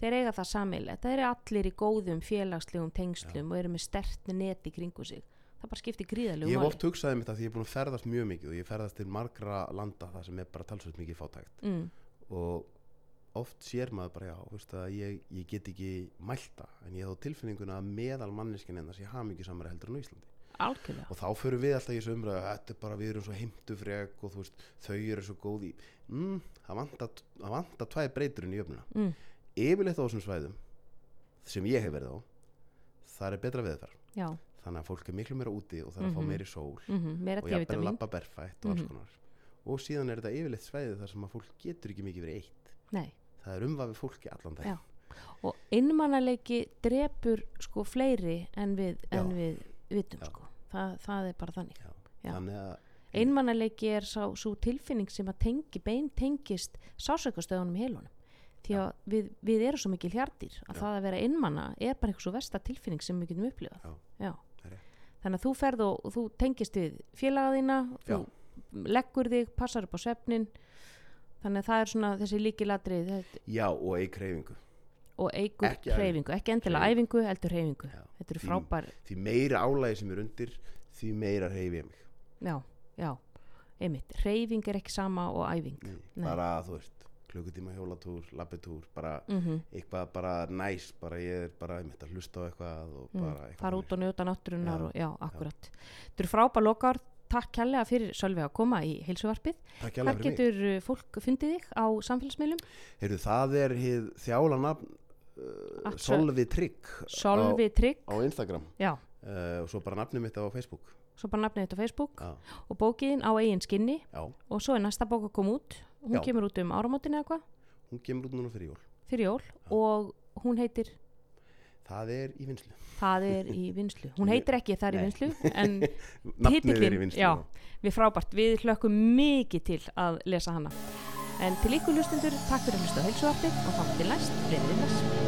Speaker 1: Þeir eiga það samilegt, þeir eru allir í góðum félagslegum tengslum og eru með stertni net í kringu sig. Það bara skiptir gríðalegu
Speaker 2: ég hef oft hugsaði mitt að því ég er búin að ferðast mjög mikið og ég ferðast til margra landa það sem er bara talsveit mikið fátækt.
Speaker 1: Mm,
Speaker 2: og oft sér maður bara já, veist, að ég, ég get ekki mælta en ég hef á tilfinninguna að meðal manneskin en það sé hafa mikið samara heldur en Íslandi.
Speaker 1: Algjörlega.
Speaker 2: Og þá förum við alltaf í þessu umræðu að þetta er bara við erum svo heimtufrek og veist, þau eru svo góð í mm, það vantar tvæði breyturinn í öfnuna
Speaker 1: mm,
Speaker 2: yfirleitt á þessum svæðum sem ég hef verið á það er betra veðfar
Speaker 1: já,
Speaker 2: þannig að fólk er miklu meira úti og það er að
Speaker 1: Mhm.
Speaker 2: fá meiri sól
Speaker 1: mm meira
Speaker 2: og jafnvel að
Speaker 1: D-vitamin
Speaker 2: labba berfætt og alls
Speaker 1: Mhm.
Speaker 2: konar. Og síðan er þetta yfirleitt svæði þar sem að fólk getur ekki mikið verið eitt.
Speaker 1: Nei.
Speaker 2: Það er umvafið fólki allan
Speaker 1: Já. og innmannaleiki drepur sko fleiri en við, en við vitum sko. Þa, það er bara þannig.
Speaker 2: Þannig að
Speaker 1: einmannaleiki er sá, svo tilfinning sem að tengi, bein tengist sásökastöðunum í heilunum. Því að við, við erum svo mikil hjartir að
Speaker 2: Já.
Speaker 1: það að vera einmanna er bara eitthvað svo versta tilfinning sem við getum upplifað.
Speaker 2: Já.
Speaker 1: Já.
Speaker 2: Það
Speaker 1: þannig að þú ferð og, þú tengist við félaga þína þú leggur þig, passar upp á svefnin þannig að það er svona þessi líkilatrið
Speaker 2: já og eig reyfingu
Speaker 1: og eigur
Speaker 2: Ekki
Speaker 1: hreyfingu, ekki endilega æfingu heldur hreyfingu,
Speaker 2: Já.
Speaker 1: þetta eru
Speaker 2: Því-
Speaker 1: frábær
Speaker 2: því meira álægi sem er undir því meira reyfi ég mig.
Speaker 1: Já, já, einmitt. Hreyfing er ekki sama og æfing.
Speaker 2: Nei.
Speaker 1: Nei.
Speaker 2: bara þú veist klukkutíma hjólatúr, labbitúr bara
Speaker 1: mm
Speaker 2: eitthvað bara næs bara ég er bara einmitt að hlusta á eitthvað og bara eitthvað
Speaker 1: Mm, fara út og njóta náttúrunar
Speaker 2: Já,
Speaker 1: og, já, akkurat. Þetta eru frábær lokar, takk kærlega fyrir Sölvi að koma í heilsuvarpið.
Speaker 2: Takk hérlega fyrir mig.
Speaker 1: getur uh, fólk fundið þig á samfélagsmiðlum?
Speaker 2: Heyrðu, það er hið þjála nafn uh,
Speaker 1: svo-
Speaker 2: Solvi Trygg
Speaker 1: Solvi Trygg,
Speaker 2: á, á Instagram.
Speaker 1: Já,
Speaker 2: uh, og svo bara nafnið mitt á Facebook.
Speaker 1: Svo bara nafnið þetta á Facebook
Speaker 2: Já,
Speaker 1: og bókiðin á eigin skinni.
Speaker 2: Já,
Speaker 1: og svo er næsta bók að koma út. Hún
Speaker 2: Já.
Speaker 1: kemur út um áramótin eða hvað
Speaker 2: hún kemur út núna fyrir jól.
Speaker 1: Fyrir jól. Og hún heitir
Speaker 2: það er í vinslu
Speaker 1: Það er í vinslu. Hún heitir ekki Það er í
Speaker 2: Nei.
Speaker 1: vinslu en
Speaker 2: nafnið er í vinslu
Speaker 1: já. við frábært, við hlökkum mikið til að lesa hana. En til ykkur hlustundur, takk fyrir að hlusta á heilsuarpið og þá til næst, þið bless.